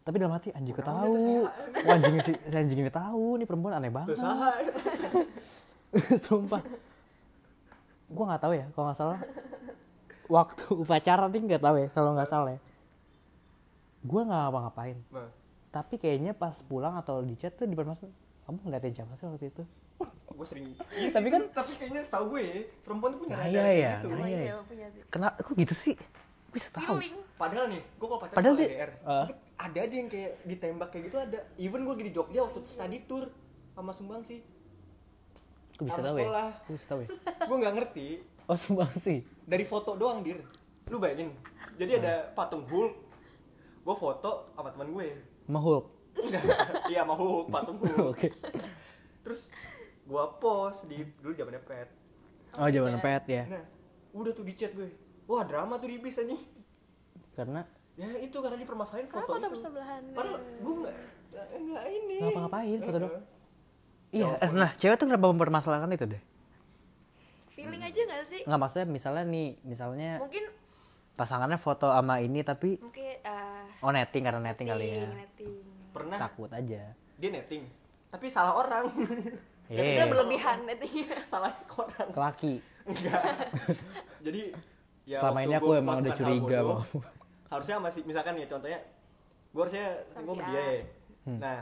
Tapi dalam hati anjing gue tahu Wah, anjing si, si anjing ini tahu nih perempuan aneh banget. ah, sumpah. Gue nggak tahu ya kalau nggak salah. Waktu upacara nih nggak tahu ya kalau nggak salah ya. Gue nggak ngapa-ngapain. Nah, tapi kayaknya pas pulang atau di chat tuh dipermasalahin kamu ngeliatin siapa sih waktu itu gue sering Tapi kan- tapi kayaknya setahu gue ya, perempuan tuh punya Nah, radar iya, iya. gitu. Nah, iya, iya, iya. punya sih. kenapa kok gitu sih bisa tahu Feeling. Padahal nih, gue kalau pacaran Padahal sama dia- LDR, Ah. tapi ada aja yang kayak ditembak kayak gitu ada. Even gue di Jogja waktu study tour sama Sumbang sih. kok bisa Sama tahu ya kok bisa tahu ya gue nggak ngerti oh sumpah sih dari foto doang dir. Lu bayangin. Jadi ada patung Hulk. Gue foto sama teman gue. mahul Enggak, iya mau patung oke Terus gue post di dulu zamannya pet. oh jawaban iya. pet ya Nah, udah tuh di chat gue. Wah drama tuh di bis nih. karena Ya itu karena dipermasalahin Karena foto, foto itu. bersebelahan. Padahal gue nggak nggak ini. Nggak ngapa-ngapain, foto. Heeh. iya Ya ampun. nah cewek tuh kenapa mempermasalahkan itu deh Feeling aja gak sih? nggak maksudnya misalnya nih misalnya Mungkin pasangannya foto sama ini tapi mungkin ah oh netting karena netting kali ya netting, netting. Pernah? Takut aja. Dia netting. Tapi salah orang. Iya. Itu berlebihan nettingnya. salah orang. Kelaki. Enggak. Jadi ya Selama waktu ini aku emang udah curiga bodoh, harusnya masih misalkan nih contohnya gue harusnya gue si sama dia ya. Hmm. nah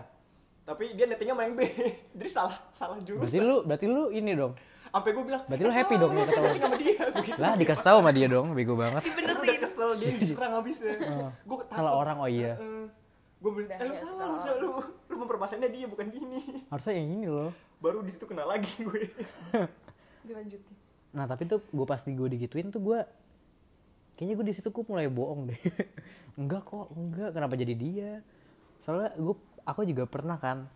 tapi dia nettingnya yang B. Jadi salah salah berarti jurusan lu berarti lu ini dong. Sampai gue bilang Berarti lu "Eh, happy dong lu ya ketahuan." netting sama dia. Gitu. Lah dikasih tahu sama dia dong bego banget. Gua udah kesel dia diserang habisnya. Gue salah orang oh iya gue bilang eh, lu salah salah harusnya lu lu mempermasalahinnya dia bukan gini. Harusnya yang ini loh. Baru di situ kena lagi gue. Dilanjutin. nah tapi tuh gue pasti gue digituin tuh gue kayaknya gue di situ gue mulai bohong deh. Enggak kok enggak. Kenapa jadi dia? Soalnya gue aku juga pernah kan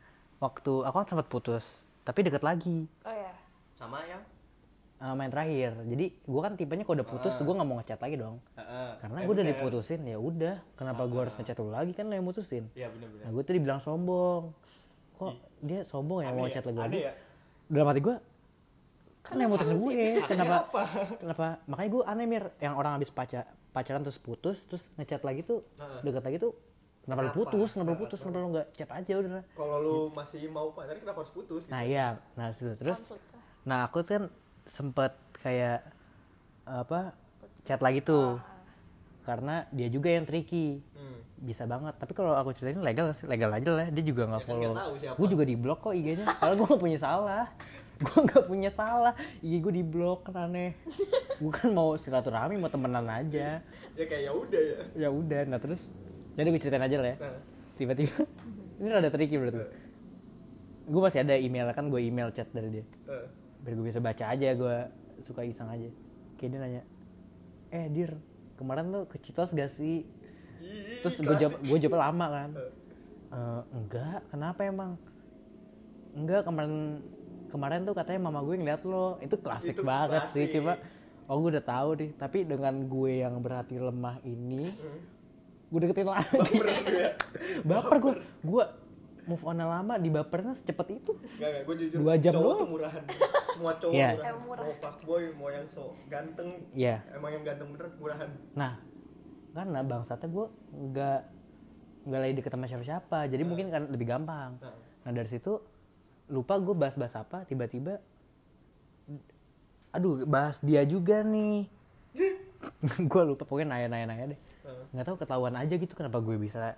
waktu aku kan sempat putus tapi deket lagi. Oh ya. sama yang eh, main terakhir. Jadi gue kan tipenya kalau udah putus gue nggak mau ngechat lagi dong. Karena Eh, gue udah diputusin ya udah. Kenapa gue harus ngechat lu lagi? Kan lo yang mutusin. Iya benar-benar. nah gue tuh dibilang sombong. Kok dia sombong ya mau Aneh ngechat lagi? lagi ya? dalam hati gue kan yang mutusin gue kenapa? Apa? kenapa? Makanya gue aneh mir. Yang orang habis pacar pacaran terus putus terus ngechat lagi tuh Heeh. dekat lagi tuh kenapa, lu Kenapa? putus? Kenapa lu putus? Kenapa lu nggak chat aja udah? Kalau lu masih mau pacaran kenapa harus putus? Gitu? nah iya. Nah situ terus lah. nah aku kan sempet kayak apa chat lagi tuh. karena dia juga yang tricky. Hmm. bisa banget. Tapi kalau aku ceritain legal legal aja lah. Dia juga nggak Ya kan follow. nggak siapa. gue juga di blok kok IG-nya padahal gue gak punya salah. Gue nggak punya salah. IG gue di blok kan aneh. Gue kan mau silaturahmi mau temenan aja. Ya kayak ya udah ya. ya udah. Nah terus jadi gue ceritain aja lah ya. Nah, tiba-tiba ini rada tricky berarti. Gue masih ada email kan gue email chat dari dia. Eh, biar gue bisa baca aja gue suka iseng aja. Kayak dia nanya eh dir kemarin tuh ke Citos gak sih? Ih, terus gue jawab gue jawab lama kan. "Eh, enggak kenapa emang? Enggak kemarin kemarin tuh katanya mama gue ngeliat lo. Itu klasik Itu banget sih klasik. coba oh gue udah tahu deh. Tapi dengan gue yang berhati lemah ini gue deketin lagi. Baper lu ya. baper gue gue move on lama di bapernya secepat itu Gak, gak, gue jujur Dua jam cowok doang. murahan Semua cowok Iya. murahan. Mau fuckboy, mau yang so ganteng Iya. Emang yang ganteng bener murahan Nah, karena bangsatnya gue nggak nggak lagi deket sama siapa-siapa, jadi mungkin kan lebih gampang. Nah. Nah dari situ lupa gue bahas-bahas apa, tiba-tiba, aduh bahas dia juga nih. gue lupa pokoknya nanya-nanya-nanya deh. Nah. Nggak tahu ketahuan aja gitu kenapa gue bisa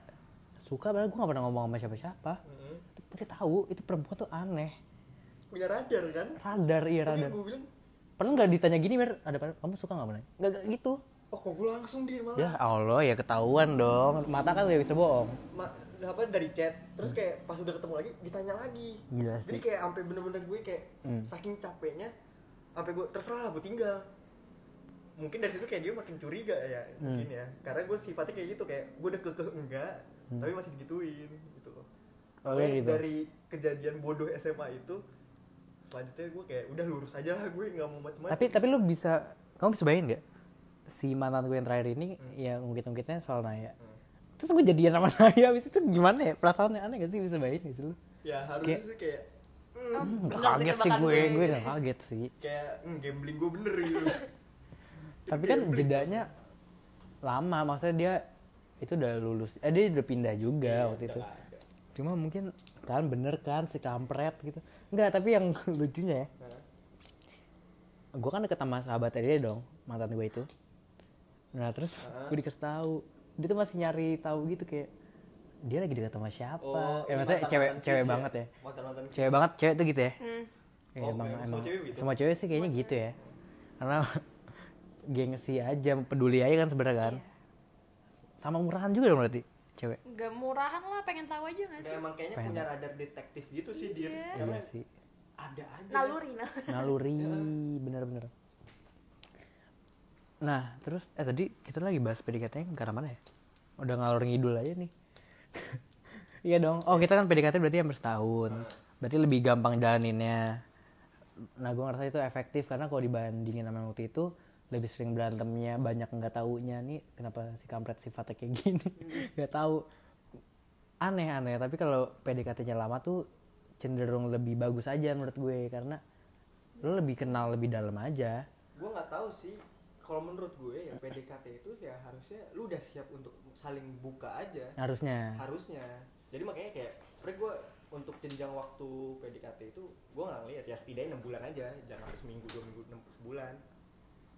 suka, padahal gue nggak pernah ngomong sama siapa-siapa. Mm-mm. Tapi dia tahu itu perempuan tuh aneh, Punya radar kan radar iya radar. gue bilang Pernah nggak ditanya gini Mer, ada apa? kamu suka nggak pernah? Nggak gitu. Oh kok gue langsung dia malah Ya Allah ya ketahuan dong, mata kan gak bisa bohong. Ma, apa dari chat terus kayak pas udah ketemu lagi ditanya lagi Gila jadi sih. kayak sampai bener-bener gue kayak Hmm. saking capeknya sampai gue terserah lah gue tinggal mungkin dari situ kayak dia makin curiga ya Hmm. mungkin ya karena gue sifatnya kayak gitu kayak gue udah kekeh enggak tapi masih digituin gitu loh Oh, gitu. dari kejadian bodoh SMA itu selanjutnya gue kayak udah lurus aja lah gue nggak mau macam-macam Tapi tapi lu bisa, kamu bisa bayangin nggak si mantan gue yang terakhir ini yang ungkit-ungkitnya soal Naya. Hmm. Terus gue jadian sama Naya, habis itu gimana ya? Perasaannya aneh gak sih bisa bayangin gak sih lu? ya harusnya kayak- sih kayak hmm, Oh, Hmm, bener kaget sih gue, gue gak kaget sih. kayak hmm, gambling gue bener gitu Tapi kan jedanya lama, maksudnya dia itu udah lulus, eh dia udah pindah juga Iya, waktu itu. ada. Cuma mungkin kan bener kan si kampret gitu. Enggak, tapi yang lucunya ya, Nah, gue kan deket sama sahabatnya dia dong mantan gue itu nah terus Ah. gue dikasih tahu dia tuh masih nyari tahu gitu kayak dia lagi dekat sama siapa Oh, eh ini maksudnya mantan- cewek mantan cewek ya? banget ya Mantan-mantan cewek banget cewek tuh gitu ya Hmm. Ya, Oh, emang, emang semua cewek gitu? semua cewek sih kayaknya gitu ya karena gengsi aja peduli aja kan sebenarnya kan Iya. Sama murahan juga dong berarti cewek Gak murahan lah, pengen tahu aja gak Nah, sih? emang kayaknya Pengen. punya radar detektif gitu sih dia. Iya. Karena iya sih ada aja. Naluri, nah. naluri bener-bener nah terus eh tadi kita lagi bahas PDKT nya karena mana ya udah ngalor ngidul aja nih iya dong oh kita kan PDKT berarti hampir setahun berarti lebih gampang jalaninnya nah gue ngerasa itu efektif karena kalau dibandingin sama yang waktu itu lebih sering berantemnya banyak nggak taunya. Nih kenapa si kampret sifatnya kayak gini? Nggak tahu. Aneh aneh tapi kalau PDKT-nya lama tuh cenderung lebih bagus aja menurut gue karena lo lebih kenal lebih dalam aja. Gue nggak tahu sih. Kalau menurut gue ya PDKT itu ya harusnya lu udah siap untuk saling buka aja. harusnya. Harusnya. Jadi makanya kayak sebenernya gue untuk jenjang waktu PDKT itu gue nggak ngeliat. Ya setidaknya enam bulan aja. Jangan sampai seminggu dua minggu enam sebulan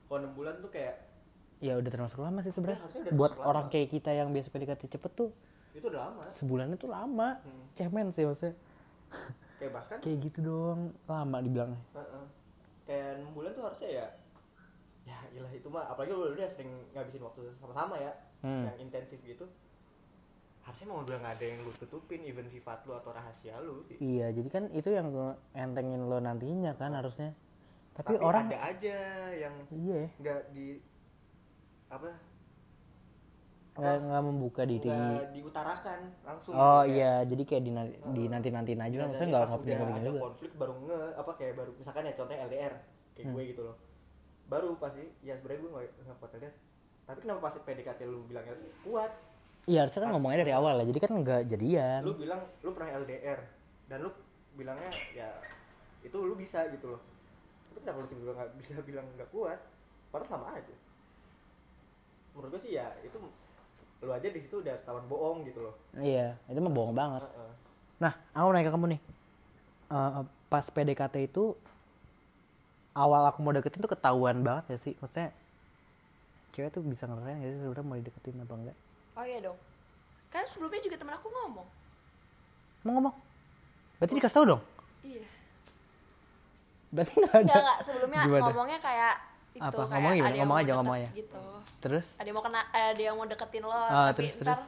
kalau enam bulan tuh kayak ya udah termasuk lama sih sebenarnya Ya, buat termasuk orang lama. kayak kita yang biasa PDKT cepet tuh itu udah lama sebulan itu lama Hmm. cemen sih maksudnya kayak bahkan kayak gitu doang lama dibilangnya Heeh. kayak enam bulan tuh harusnya ya ya ilah itu mah apalagi lu udah sering ngabisin waktu sama-sama ya Hmm. yang intensif gitu harusnya mau udah nggak ada yang lu tutupin even sifat lu atau rahasia lu sih iya jadi kan itu yang entengin lo nantinya kan harusnya tapi, tapi, orang ada aja yang iya. nggak di apa? Nggak membuka diri. Nggak diutarakan langsung oh gitu, kayak- iya jadi kayak di, di nanti nantiin aja. Lah Dan maksudnya nggak ngobrol ngobrol ada juga. konflik baru nge apa kayak baru misalkan ya contohnya LDR kayak Hmm. gue gitu loh. Baru pasti ya sebenarnya gue nggak nggak kuat LDR tapi kenapa pas PDKT lu bilang LDR kuat. Iya harusnya kan ngomongnya dari awal lah jadi kan nggak jadian. Lu bilang lu pernah LDR dan lu bilangnya ya itu lu bisa gitu loh kenapa lu tiba-tiba nggak bisa bilang nggak kuat padahal sama aja menurut gue sih ya itu lu aja di situ udah ketahuan bohong gitu loh iya itu mah bohong banget Heeh. Nah, aku nanya ke kamu nih. Eh, pas PDKT itu awal aku mau deketin tuh ketahuan banget ya sih? Maksudnya cewek tuh bisa ngerasain gak sih sebenarnya mau dideketin apa enggak? Oh iya dong. Kan sebelumnya juga temen aku ngomong. Mau ngomong? Berarti dikasih tau dong? Iya. Berarti nggak ada. Enggak, enggak. Sebelumnya Gimana? ngomongnya kayak itu Apa? kayak Ngomong gimana? ada Ngomong aja, ngomong aja. Gitu. Terus? Ada yang mau kena eh, ada yang mau deketin lo, Ah, tapi terus, ntar terus?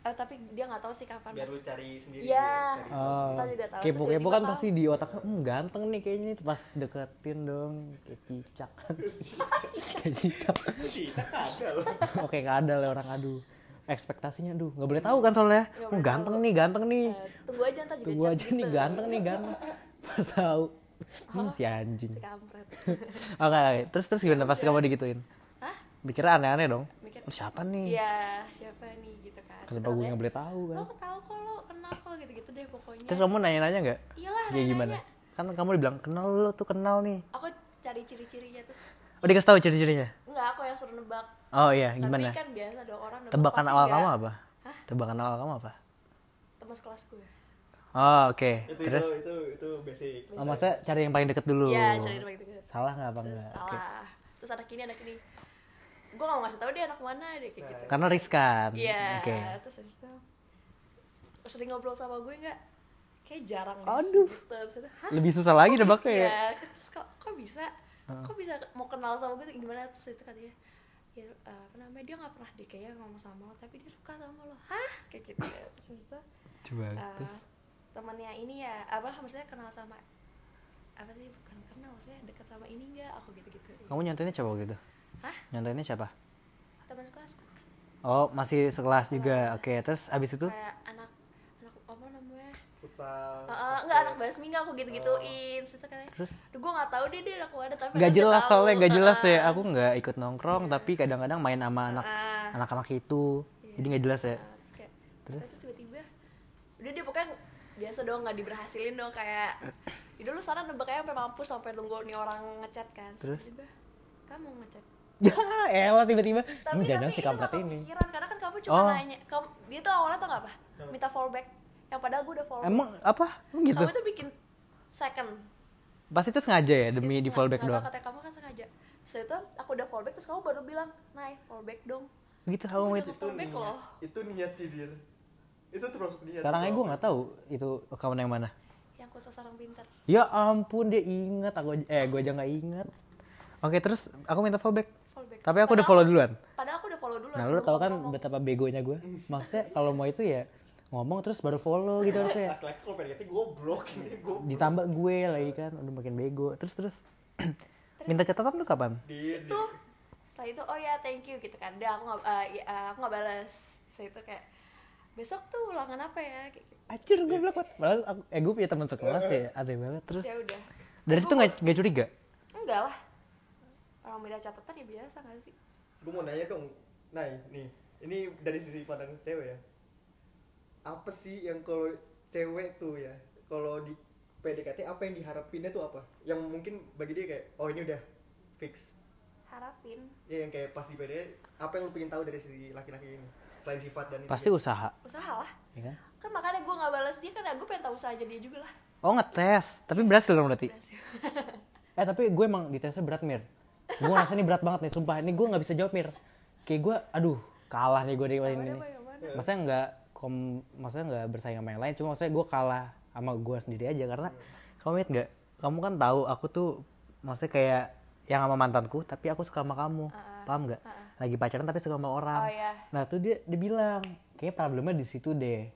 eh, tapi dia nggak tahu sih kapan. biar lu cari sendiri Iya. cari Oh, juga tahu, kepo-kepo tiba-tiba kan tahu. pasti di otaknya, hmm ganteng nih kayaknya nih. Pas deketin dong, kayak cicak. kayak cicak. Oke, kadal ya orang aduh. Ekspektasinya, duh, nggak boleh tahu kan soalnya. Nggak Hmm, ganteng tahu. nih, ganteng nih. Eh, tunggu aja ntar juga Tunggu aja nih gitu. ganteng nih ganteng. Pas tahu. Hmm, si anjing. Si kampret. Oke, oke. Terus terus gimana pas kamu digituin? Hah? Mikirnya aneh-aneh dong. Mikir Oh, siapa nih? Iya, siapa nih gitu kan. Kenapa gue nggak boleh tahu kan? Lo tahu kok lo kenal kok gitu-gitu deh pokoknya. Terus kamu nanya-nanya nggak? Iyalah, Kayak gimana? nanya-nanya. Kan kamu dibilang kenal lo tuh kenal nih. Aku cari ciri-cirinya terus Oh dikasih tahu ciri-cirinya? enggak aku yang suruh nebak. Oh iya, gimana? Tapi kan biasa dong orang nebak Tebakan awal kamu apa? Hah? Tebakan awal kamu apa? Teman sekelas gue. Oh oke. itu Terus? itu itu itu basic Oh maksudnya cari yang paling deket dulu. Iya, cari nebak gitu. Salah nggak apa enggak? Oke. salah. Terus anak ini anak ini. Gue gak mau ngasih tahu dia anak mana deh kayak gitu. Karena riskan. Iya. Oke. Terus habis itu sering ngobrol sama gue nggak? Kayak jarang. deh. Aduh. Gitu. Terus Hah? Lebih susah lagi nebaknya bi- ya. Iya, terus kok, kok bisa? Kok bisa mau kenal sama gue gimana? Terus itu katanya, ya eh, apa namanya dia nggak pernah deh kayaknya ngomong sama lo, tapi dia suka sama lo. Hah? Kayak gitu. ya. Terus itu Coba. Temannya ini ya, apa maksudnya kenal sama apa sih bukan kenal maksudnya dekat sama ini enggak aku gitu-gitu Kamu nyantainnya siapa gitu? Hah? Nyantainnya siapa? teman sekelas Oh masih sekelas juga. Oke. Terus abis itu? kayak anak anak apa namanya futsal Eh, eh, enggak anak basmi enggak aku gitu-gituin terus itu katanya Terus? Duh, gue gak tahu dia dia anak mana tapi Gak aku udah jelas tahu. soalnya gak jelas Eh, ya. Aku nggak ikut nongkrong tapi kadang-kadang main sama anak Ah. anak-anak itu. Jadi nggak jelas ya. Nah, terus kayak terus tiba-tiba udah dia pokoknya biasa dong nggak diberhasilin dong kayak ya dulu sana nebaknya sampai mampus sampai tunggu nih orang ngechat kan Terus? tiba kamu ngechat Ya elah tiba-tiba. tapi tapi jangan si itu kampret gak ini. kepikiran karena kan kamu cuma Oh. nanya kamu dia tuh awalnya tau gak apa minta fallback yang padahal gue udah fallback Emang apa? Emang gitu? kamu tuh bikin second Pasti itu sengaja ya demi di Nggak- fallback nggak doang. katanya kamu kan sengaja setelah itu aku udah fallback terus kamu baru bilang naik fallback dong gitu aku mau itu Fallback loh. itu niat sih dia itu termasuk niat sekarang aja gue nggak tahu itu account yang mana. Yang khusus orang pintar. ya ampun dia inget aku eh gue aja nggak inget oke terus aku minta fallback. Fallback. tapi aku udah follow duluan. Padahal aku udah follow dulu. nah lu tau kan ngomong. betapa begonya gue maksudnya kalau mau itu ya ngomong terus baru follow gitu harusnya laki-laki kalau PDKT goblok ini goblok. Ditambah gue lagi kan udah makin bego. Terus terus. Minta catatan tuh kapan? Dia itu setelah itu oh ya thank you gitu kan. Udah aku nggak ya, eh, aku nggak balas. Saya itu kayak besok tuh ulangan apa ya? Kayak gitu. Acir gue bilang padahal aku, eh gue punya teman sekelas ya aneh banget. Terus Terus ya udah. dari situ nggak nggak curiga? Enggak lah. Orang beda catatan ya biasa gak sih? Gue mau nanya dong. Nah nih ini dari sisi pandang cewek ya. Apa sih yang kalau cewek tuh ya kalau di PDKT apa yang diharapinnya tuh apa? Yang mungkin bagi dia kayak oh ini udah fix. Harapin. Ya yang kayak pas di PDKT apa yang lu pengen tahu dari si laki-laki ini selain sifat dan itu pasti dia? usaha. Usaha lah. Ya kan? Kan makanya gue nggak balas dia kan gue pengen tahu usahanya dia juga lah. Oh ngetes. Tapi berhasil dong berarti? Berhasil. eh tapi gue emang di tesnya berat mir. Gue ngerasa ini berat banget nih sumpah. Ini gue nggak bisa jawab mir. Kayak gue aduh kalah nih gue di Yang ini nih. Maksudnya nggak kom maksudnya nggak bersaing sama yang lain cuma maksudnya gue kalah sama gue sendiri aja. Karena kamu inget nggak? Kamu kan tahu aku tuh maksudnya kayak yang sama mantanku tapi aku suka sama kamu. Paham nggak lagi pacaran tapi suka sama orang Oh, iya. nah tuh dia dia bilang kayaknya problemnya di situ deh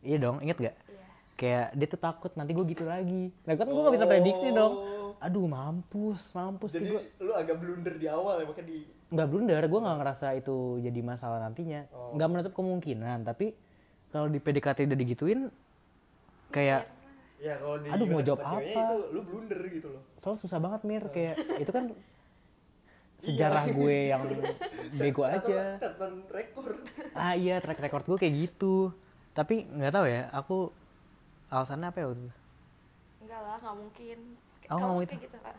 iya dong inget nggak Iya. kayak dia tuh takut nanti gue gitu lagi nah kan gue gak bisa prediksi dong Oh. aduh mampus mampus jadi gue lu agak blunder di awal ya makanya di nggak blunder gue nggak ngerasa itu jadi masalah nantinya Oh. nggak menutup kemungkinan tapi kalau di PDKT udah digituin kayak ya kalau di Aduh, mau jawab apa? itu lu blunder gitu loh soalnya susah banget mir kayak itu kan sejarah gue yang bego aja catatan rekor ah iya track record gue kayak gitu tapi nggak tahu ya aku alasannya apa ya waktu itu enggak lah nggak mungkin Oh, Kamu kayak gitu Kak.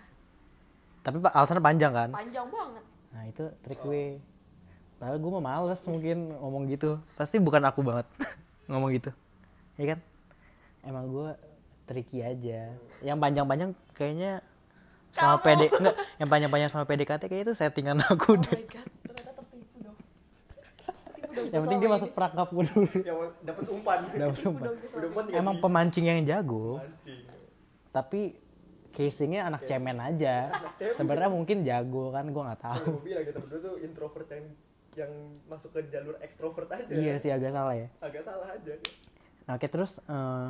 tapi pak alasannya panjang kan panjang banget Nah itu trik gue. Padahal gue mah males mungkin ngomong gitu. Pasti bukan aku banget ngomong gitu. Ya kan? Emang gue tricky aja. Yang panjang-panjang kayaknya sama Kamu. PD enggak, yang panjang-panjang sama PDKT kayaknya itu settingan aku oh deh. my god ternyata tertipu dong Tertipu dong yang penting dia masuk perangkap gue dulu. yang dapat umpan Dapat umpan. udah umpan Emang pemancing yang jago, mancing tapi casingnya anak cemen aja. Sebenarnya mungkin jago kan, gue nggak tahu. gue bilang kita berdua tuh introvert yang yang masuk ke jalur ekstrovert aja Iya sih agak salah ya. agak salah aja Nah, oke terus eh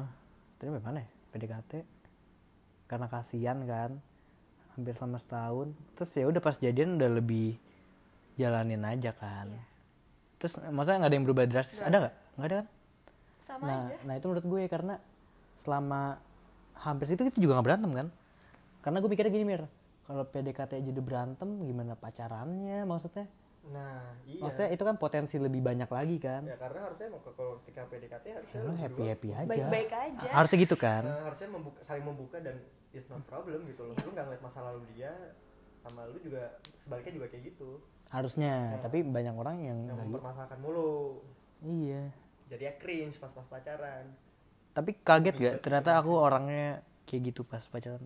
tadi mana ya? PDKT karena kasihan kan hampir selama setahun. Terus ya udah pas jadian udah lebih jalanin aja kan. Terus maksudnya nggak ada yang berubah drastis? Ada nggak? Nggak ada kan? Sama nah aja. nah itu menurut gue karena selama hampir situ kita juga nggak berantem kan? Karena gue mikirnya gini mir. Kalau PDKT aja udah berantem gimana pacarannya maksudnya? Nah iya. Maksudnya itu kan potensi lebih banyak lagi kan? Ya karena harusnya emang kalau ketika PDKT harusnya ya, happy happy aja. Baik-baik aja. Harusnya gitu kan? Eh, harusnya membuka saling membuka dan it's not problem gitu loh. Lu nggak ngeliat masa lalu dia sama lu juga sebaliknya juga kayak gitu. Harusnya tapi banyak orang yang yang mempermasalahkan mulu. Iya. Jadi ya cringe pas pas pacaran. Tapi kaget gak ternyata aku orangnya kayak gitu pas pacaran.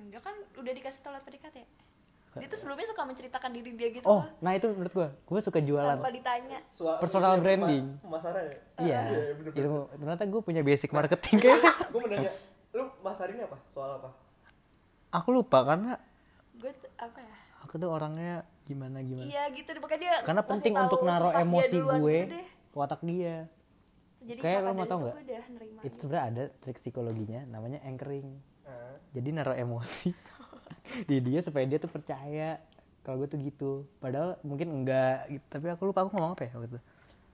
Enggak kan udah dikasih tau lewat PDKT dia tuh sebelumnya suka menceritakan diri dia gitu. Oh loh, nah itu menurut gua. Gua suka jualan. Tanpa ditanya. Personal ini branding. pema- pemasaran ya? Iya. Iya, bener-bener. ilmu. Ternyata gue punya basic marketing. Kayaknya gue mau nanya lu masarinnya apa? Soal apa aku lupa karena gue tuh apa ya? aku tuh orangnya gimana gimana. Iya gitu deh. Makanya dia karena penting untuk naruh emosi gue gitu ke otak dia. Jadi Kayak lo mau tau itu nggak? itu gitu. sebenarnya ada trik psikologinya namanya anchoring. Ah, jadi naruh emosi di dia supaya dia tuh percaya kalau gue tuh gitu. Padahal mungkin enggak gitu. tapi aku lupa aku ngomong apa ya waktu itu.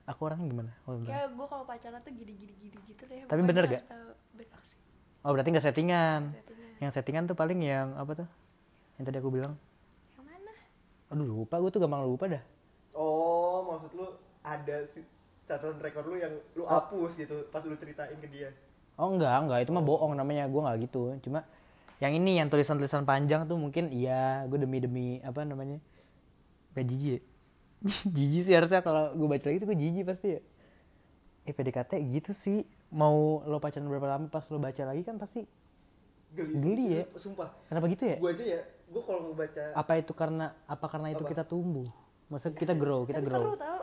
Aku orangnya gimana? Waktu kayak gue kalau pacaran tuh gini gini gini gitu deh. Tapi bener gak? ngasih tahu- bener sih. Oh berarti nggak settingan. Settingan. Yang settingan tuh paling yang apa tuh? Yang tadi aku bilang. Yang mana? Aduh lupa gue tuh gampang lupa dah. Oh maksud lu ada si catatan rekor lu yang lu hapus gitu pas lu ceritain ke dia? Oh enggak enggak. Itu mah bohong namanya. Gue nggak gitu. Cuma yang ini yang tulisan-tulisan panjang tuh mungkin iya gue demi demi apa namanya gak jijik ya? jijik sih harusnya. Kalau gue baca lagi tuh gue jijik pasti ya. Eh PDKT gitu sih. Mau lo pacaran berapa lama pas lo baca lagi kan pasti geli, Geli ya? sumpah. Kenapa gitu ya? Gue aja ya gue kalau ngebaca apa itu karena apa karena itu Apa? kita tumbuh? Maksudnya kita grow kita tapi grow. seru tau.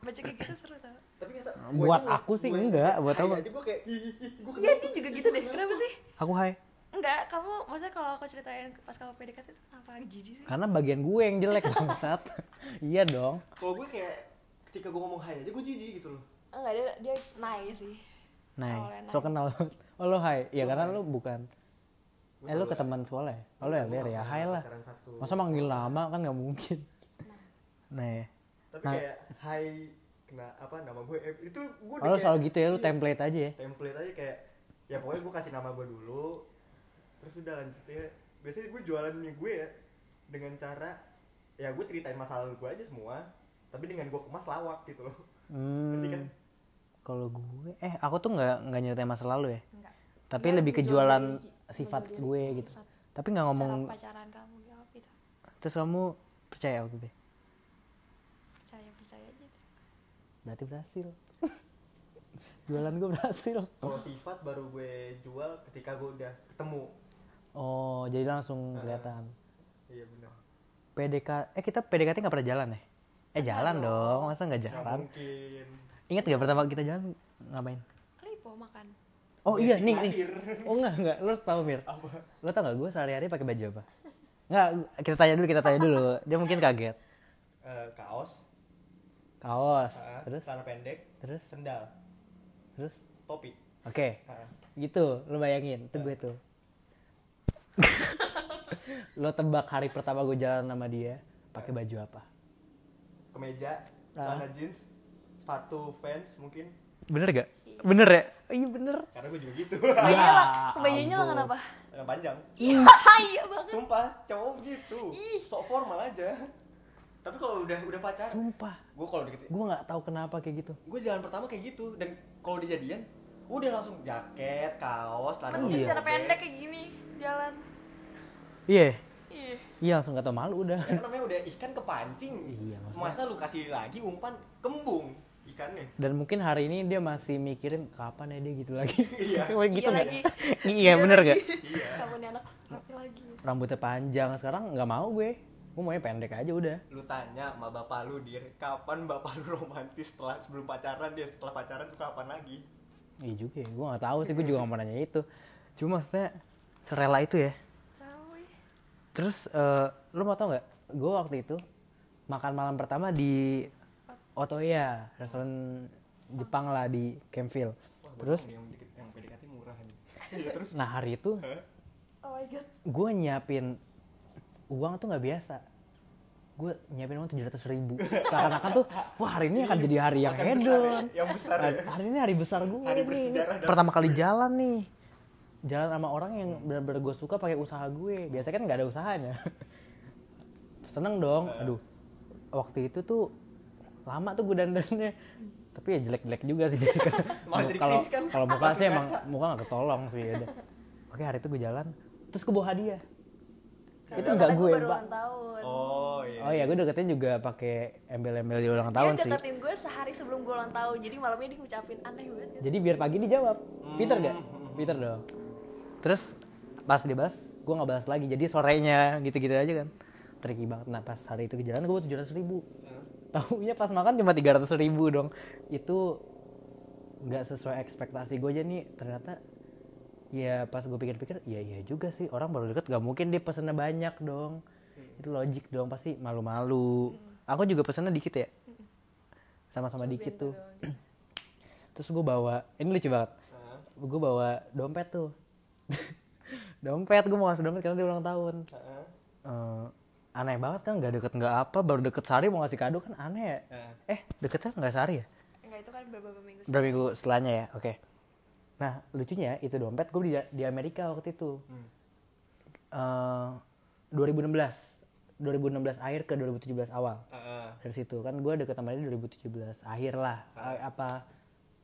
Baca kayak gitu seru tau. Tapi kata Buat aku sih enggak, buat aja gue kayak gue iya dia juga gitu deh. kenapa sih? Aku hai. Enggak kamu maksudnya kalau aku ceritain pas kamu PDKT itu kenapa jijik sih? Karena bagian gue yang jelek bangsat. Iya dong. Kalau gue kayak ketika gue ngomong hai aja gue jijik gitu loh. Enggak dia dia naik sih. Nah Awalnya so kenal. Oh lo hai. Ya karena hai. lo bukan eh selalu- ke teman sekolah ya? Oh lo Gua LDR ya hai lah. masa manggil lama kan nggak mungkin. Nah. Ya. tapi Nah. kayak hai kena apa nama gue? Eh, itu gue oh selalu gitu ya? Lo iya, template aja ya? Template aja kayak ya pokoknya gue kasih nama gue dulu terus udah lanjutnya biasanya gue jualannya gue ya dengan cara ya gue ceritain masa lalu gue aja semua tapi dengan gue kemas lawak gitu loh. Ngerti kan? hmm, kalau gue eh aku tuh nggak nggak nyeritain masa lalu ya? Enggak tapi Dia lebih ke menjual jualan diri- sifat diri, gue gitu. sifat. tapi nggak ngomong cara pacaran kamu jawab gitu terus kamu percaya aku gue percaya percaya aja berarti berhasil. Jualan gue berhasil. Kalau sifat baru gue jual ketika gue udah ketemu. Oh jadi langsung kelihatan. Iya benar. PDK eh kita PDKT nggak pernah jalan ya? Eh jalan dong. dong. Masa nggak jalan? mungkin. Ingat gak pertama kita jalan ngapain? Kripo makan oh iya nih nih oh enggak enggak lo tau mir? Apa? Lo tau gak gue sehari-hari pakai baju apa? Enggak, kita tanya dulu kita tanya dulu. Dia mungkin kaget. Eh, kaos. Kaos. Ah, terus? celana pendek. Terus? Sendal. Terus? Topi. Oke. Ah, gitu lo bayangin. Itu gue tuh. Lo tebak hari pertama gue jalan sama dia pakai baju apa? Kemeja Ah. celana jeans sepatu Vans mungkin. Bener gak bener ya Oh, iya bener. Karena gue juga gitu. Kebayanya Ya lah kebayanya lah kenapa? Yang panjang. Iya. Banget. Sumpah cowok gitu sok formal aja. Tapi kalau udah udah pacaran sumpah. gue kalau deket gue nggak tahu kenapa kayak gitu. Gue jalan pertama kayak gitu. Dan kalau dijadian udah langsung jaket kaos celana mending Iya. cara pendek kayak gini jalan. Iya. Iya. Iya langsung gak tau malu udah. Ya kan namanya udah ikan kepancing. Iya, maksudnya- masa lu kasih lagi umpan kembung ikannya? Dan mungkin hari ini dia masih mikirin kapan ya dia gitu lagi? Iya. Kayak gitu Iya lagi. iya bener gak iya. Kamu anak lagi. Rambutnya panjang sekarang nggak mau gue. Gue maunya pendek aja udah. Lu tanya sama bapak lu dir kapan bapak lu romantis setelah sebelum pacaran dia? Setelah pacaran tuh kapan lagi? Iya juga ya gue nggak tahu sih gue juga nggak mau nanya itu. Cuma maksudnya serela itu ya. Tahu terus eh, lu mau tau nggak? Gue waktu itu makan malam pertama di Otoya restoran Jepang lah di Campville. Wah, terus? yang PDKT murah nih Iya, terus? Nah hari itu oh my god. gue nyiapin uang tuh nggak biasa. Gue nyiapin uang tujuh ratus ribu. Seakan-akan tuh wah hari ini akan jadi hari yang besar ya, hedon yang besar hari, ya. hari ini hari besar gue Hari nih. pertama kali jalan nih. Jalan sama orang yang benar-benar gue suka pakai usaha gue. Biasanya kan nggak ada usahanya. Seneng dong. Aduh. Waktu itu tuh lama tuh gue dandannya tapi ya jelek-jelek juga sih. Kan kalau kan? kalau muka Pas sih emang muka nggak ketolong sih ya oke hari itu gue jalan. Terus gue bawa hadiah. Itu Karena nggak gue gue baru Pak. tahun. Oh iya. Oh ya gue deketin juga pakai embel-embel di ulang dia tahun sih. deketin gue sehari sebelum gue ulang tahun. Jadi malamnya dia ngucapin aneh banget gitu. jadi biar pagi dijawab. Peter gak Hmm. Peter dong. Terus pas dibahas gue nggak bahas lagi. Jadi sorenya gitu-gitu aja kan. Tricky banget. Nah pas hari itu ke jalan gue tujuh ratus ribu tahunya pas makan cuma tiga ratus ribu dong. Itu nggak sesuai ekspektasi gue aja nih. Ternyata ya pas gue pikir-pikir iya iya juga sih. Orang baru deket gak mungkin dia pesennya banyak dong. Itu logik dong pasti malu-malu. Aku juga pesennya dikit ya. Sama-sama dikit tuh terus gue bawa ini lucu banget. Gue bawa dompet tuh. Dompet gue mau ngasih dompet karena dia ulang tahun. Heeh. Eh, aneh banget kan nggak deket nggak apa baru deket sehari mau ngasih kado kan aneh ya. Heeh. eh deketnya nggak sehari ya? Enggak itu kan beberapa minggu berapa minggu setelahnya ya? Oke. Nah lucunya itu dompet gue di, di Amerika waktu itu. Hmm. Eh, 2016 2016 akhir ke 2017 awal. Heeh. dari situ kan gue deket sama dia 2017 akhir lah. Eh, apa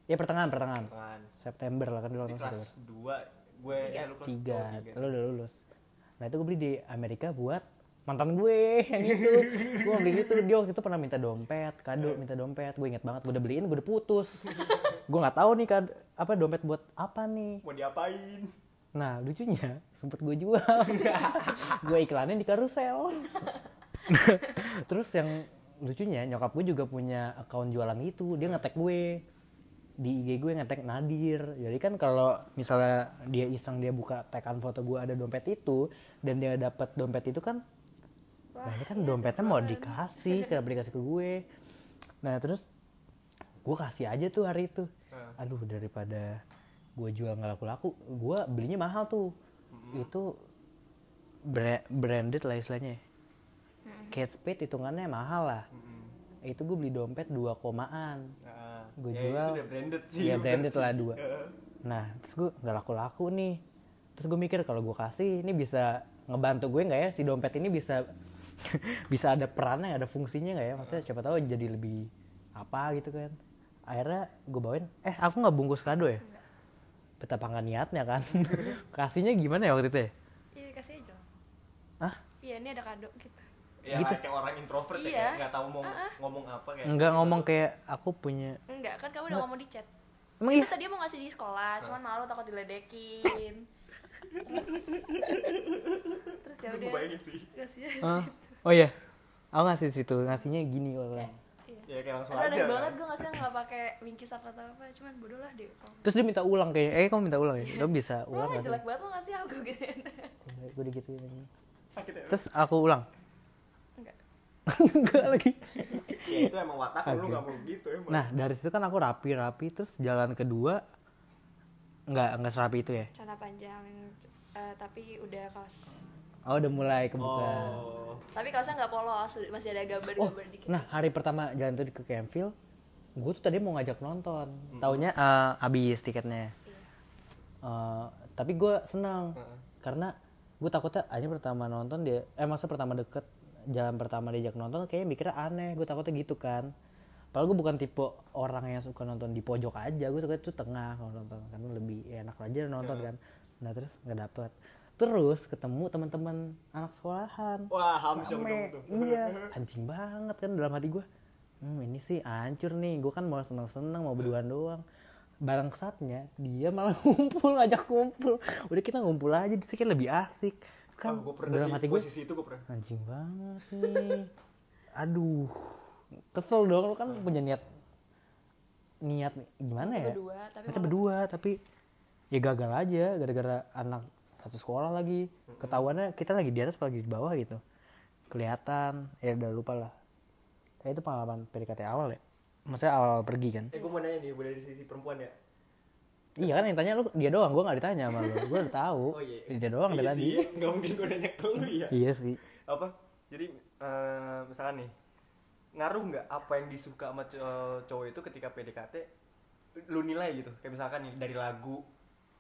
ya pertengahan pertengahan. Apaan? September lah kan dulu Di kelas 2 gue eh lu kelas tiga, oh, tiga. lo udah lulus. Nah itu gue beli di Amerika buat mantan gue yang itu. Gue beli itu dia waktu itu pernah minta dompet kado minta dompet. Gue inget banget gue udah beliin gue udah putus. Gue nggak tahu nih kad apa dompet buat apa nih? Mau diapain? Nah lucunya sempet gue jual. Gue iklanin di karusel. Terus yang lucunya nyokap gue juga punya account jualan gitu dia ngetek gue. Di IG gue ngetek Nadir. Jadi kan kalau misalnya dia iseng dia buka tekan foto gue ada dompet itu dan dia dapat dompet itu kan Wah, nah ini kan iya, dompetnya mau banget. dikasih kenapa dikasih ke gue. Nah terus gue kasih aja tuh hari itu. Aduh daripada gue jual nggak laku-laku gue belinya mahal tuh. Itu bra- branded lah istilahnya. Kate Spade hitungannya mahal lah. Mm-mm. itu gue beli dompet dua komaan. Nah, Gua ya jual- itu udah branded sih. Iya bukan branded sih. lah dua. Nah terus gue nggak laku-laku nih. Terus gue mikir kalau gue kasih ini bisa ngebantu gue nggak ya? Si dompet ini bisa bisa ada perannya ada fungsinya nggak ya? Maksudnya siapa tahu jadi lebih apa gitu kan. Akhirnya gue bawain eh aku nggak bungkus kado ya? Betapa nggak niatnya kan. Kasihnya gimana ya waktu itu ya? Iya dikasih aja. Hah? iya ini ada kado gitu. Ya Gitu. kayak orang introvert ya Iya. kayak nggak tahu mau ngomong apa kayak nggak gitu. ngomong kayak aku punya enggak kan kamu udah ngomong di chat. Emang itu iya? tadi mau ngasih di sekolah cuman malu takut diledekin. Terus terus ya Gua udah. bayangin sih. Kasih Ah. Oh iya. Aku ngasih situ ngasihnya gini kalau iya. Ya kayak langsung Aduh, aja aneh kan. banget gue ngasih nggak pakai bingkisan atau apa cuman bodoh lah deh terus dia minta ulang kayak eh kamu minta ulang ya? Lo bisa ulang sih? jelek banget lo ngasih aku gitu gue digituin aja. sakit ya terus aku ulang? Enggak. Enggak lagi. Ya itu emang watak lu Kagak. nggak mau gitu emang. Nah dari situ kan aku rapi rapi terus jalan kedua nggak nggak serapi itu ya? Celana panjang eh, tapi udah kaos oh udah mulai kebuka. Oh. Tapi kaosnya nggak polos masih ada oh gambar-gambar dikit. nah hari pertama jalan tuh ke Campville gue tuh tadi mau ngajak nonton. Taunya eh, habis tiketnya. Iya. Eh, tapi gue senang Heeh. karena gue takutnya aja pertama nonton dia eh masa pertama deket jalan pertama diajak nonton kayaknya mikirnya aneh. Gue takutnya gitu kan. Padahal gue bukan tipe orang yang suka nonton di pojok aja gue suka itu tengah kalau nonton karena lebih enak aja nonton kan. Nah terus nggak dapet terus ketemu teman-teman anak sekolahan. Wah hamsyong dong tuh. Iya. Anjing banget kan dalam hati gue hmm, ini sih hancur nih. Gue kan mau seneng seneng mau berduaan doang. Barang saatnya dia malah ngumpul ngajak kumpul udah kita ngumpul aja di lebih asik. Kan gue pernah dalam hati gue posisi itu gue pernah. Anjing banget nih aduh kesel dong lo kan punya niat niat gimana ya? berdua tapi kita malah- berdua tapi ya gagal aja gara-gara anak satu sekolah lagi. Ketahuannya kita lagi di atas apa lagi di bawah gitu. Kelihatan. Ya udah lupa lah. Ya itu pengalaman PDKT awal ya. Maksudnya awal pergi kan. Eh gue mau nanya nih boleh dari sisi perempuan ya? Iya kan yang tanya lu dia doang. Gue nggak ditanya sama lu. Gue udah tahu. Oh iya. Dia doang iya dari tadi nggak mungkin gue nanya ke lu ya. Iya sih. Apa? Jadi eh, misalkan nih ngaruh nggak apa yang disuka sama cow- cowok itu ketika PDKT lu nilai gitu? Kayak misalkan nih dari lagu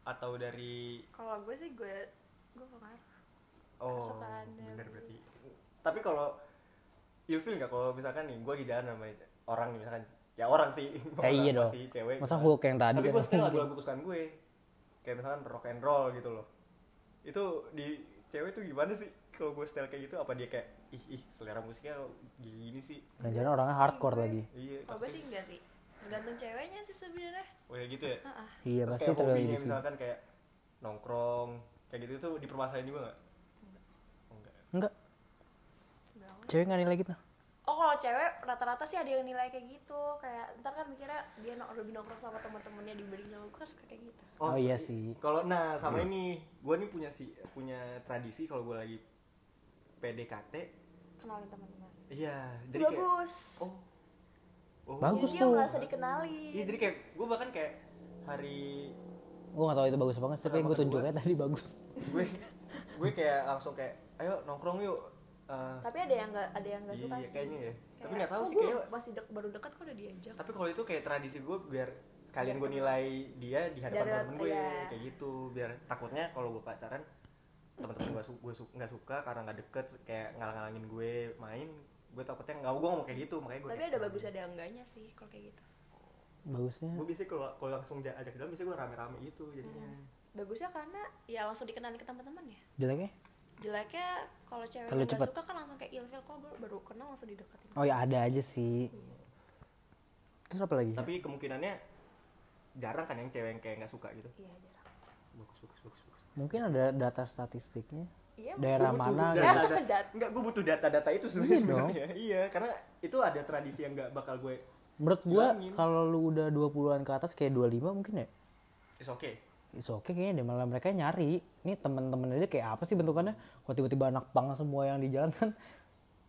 atau dari kalau gue sih gue gue pengaruh. Oh bener berarti. Tapi kalau ilfil nggak kalau misalkan nih gue jalan sama orang nih misalkan ya orang sih Ya iya dong. cewek masa. Hulk yang tadi tapi kan gue setel lagu-lagu kesukaan gue. Kayak misalkan rock and roll gitu loh. Itu di cewek tuh gimana sih? Kalau gue setel kayak gitu apa dia kayak ih ih selera musiknya gini sih? Jangan orang hardcore lagi. Iya kalau gue sih enggak sih tergantung ceweknya sih sebenarnya. Oh ya gitu ya? Heeh. iya Terus pasti kayak terlalu hobinya individu. misalkan kayak nongkrong kayak gitu tuh dipermasalahin juga nggak? Oh, enggak. Enggak Enggak. cewek nggak nilai gitu oh kalau cewek rata-rata sih ada yang nilai kayak gitu. Kayak ntar kan mikirnya dia no, lebih nongkrong sama teman-temannya dibanding sama gue suka kayak gitu. Oh, iya sih. Kalau nah sama ini, gua nih punya si punya tradisi kalau gua lagi PDKT, kenalin teman-teman iya, jadi kayak bagus. Oh. Oh. Bagus jadi dia tuh. merasa dikenali Iya, jadi kayak gua bahkan kayak hari gue nggak tahu itu bagus banget tapi gue tunjuknya tadi bagus gue gue kayak langsung kayak ayo nongkrong yuk. Eh, tapi ada yang nggak ada yang nggak suka iya, sih kayaknya ya. Kayak, Tapi nggak tahu "Kok sih gua kayak masih dek, baru dekat kok udah diajak tapi kalau itu kayak tradisi gue biar kalian gue nilai dia di hadapan temen gue iya. kayak gitu biar takutnya kalau gue pacaran teman-teman gue su gue su nggak suka karena nggak deket kayak ngalang-ngalangin gue main gue takutnya nggak gue ngomong kayak gitu makanya gue tapi ada bagus ada enggaknya sih kalau kayak gitu. Bagusnya? Gue biasanya kalau kalau langsung ja- ajak jalan biasanya gue rame-rame gitu jadinya. Bagusnya karena ya langsung dikenali ke teman-teman ya. Jeleknya? Jeleknya kalau cewek Terlalu nggak cepet. suka kan langsung kayak ilfil kok baru, baru kenal langsung dideketin. Oh ya ada aja sih. Terus apa lagi? Tapi kemungkinannya jarang kan yang cewek yang kayak nggak suka gitu? Iya jarang. Bagus bagus bagus bagus. Mungkin ada data statistiknya iya daerah Gua mana data- gitu. data- Dat- Enggak, gue butuh data-data itu sebenarnya. Iya sebenarnya. Iya, karena itu ada tradisi yang nggak bakal gue. menurut gua Bilangin. kalau lu udah 20-an ke atas kayak 25 mungkin ya It's okay. It's okay kayaknya deh malah mereka nyari ini temen-temen aja kayak apa sih bentukannya kok tiba-tiba anak pang semua yang di jalan kan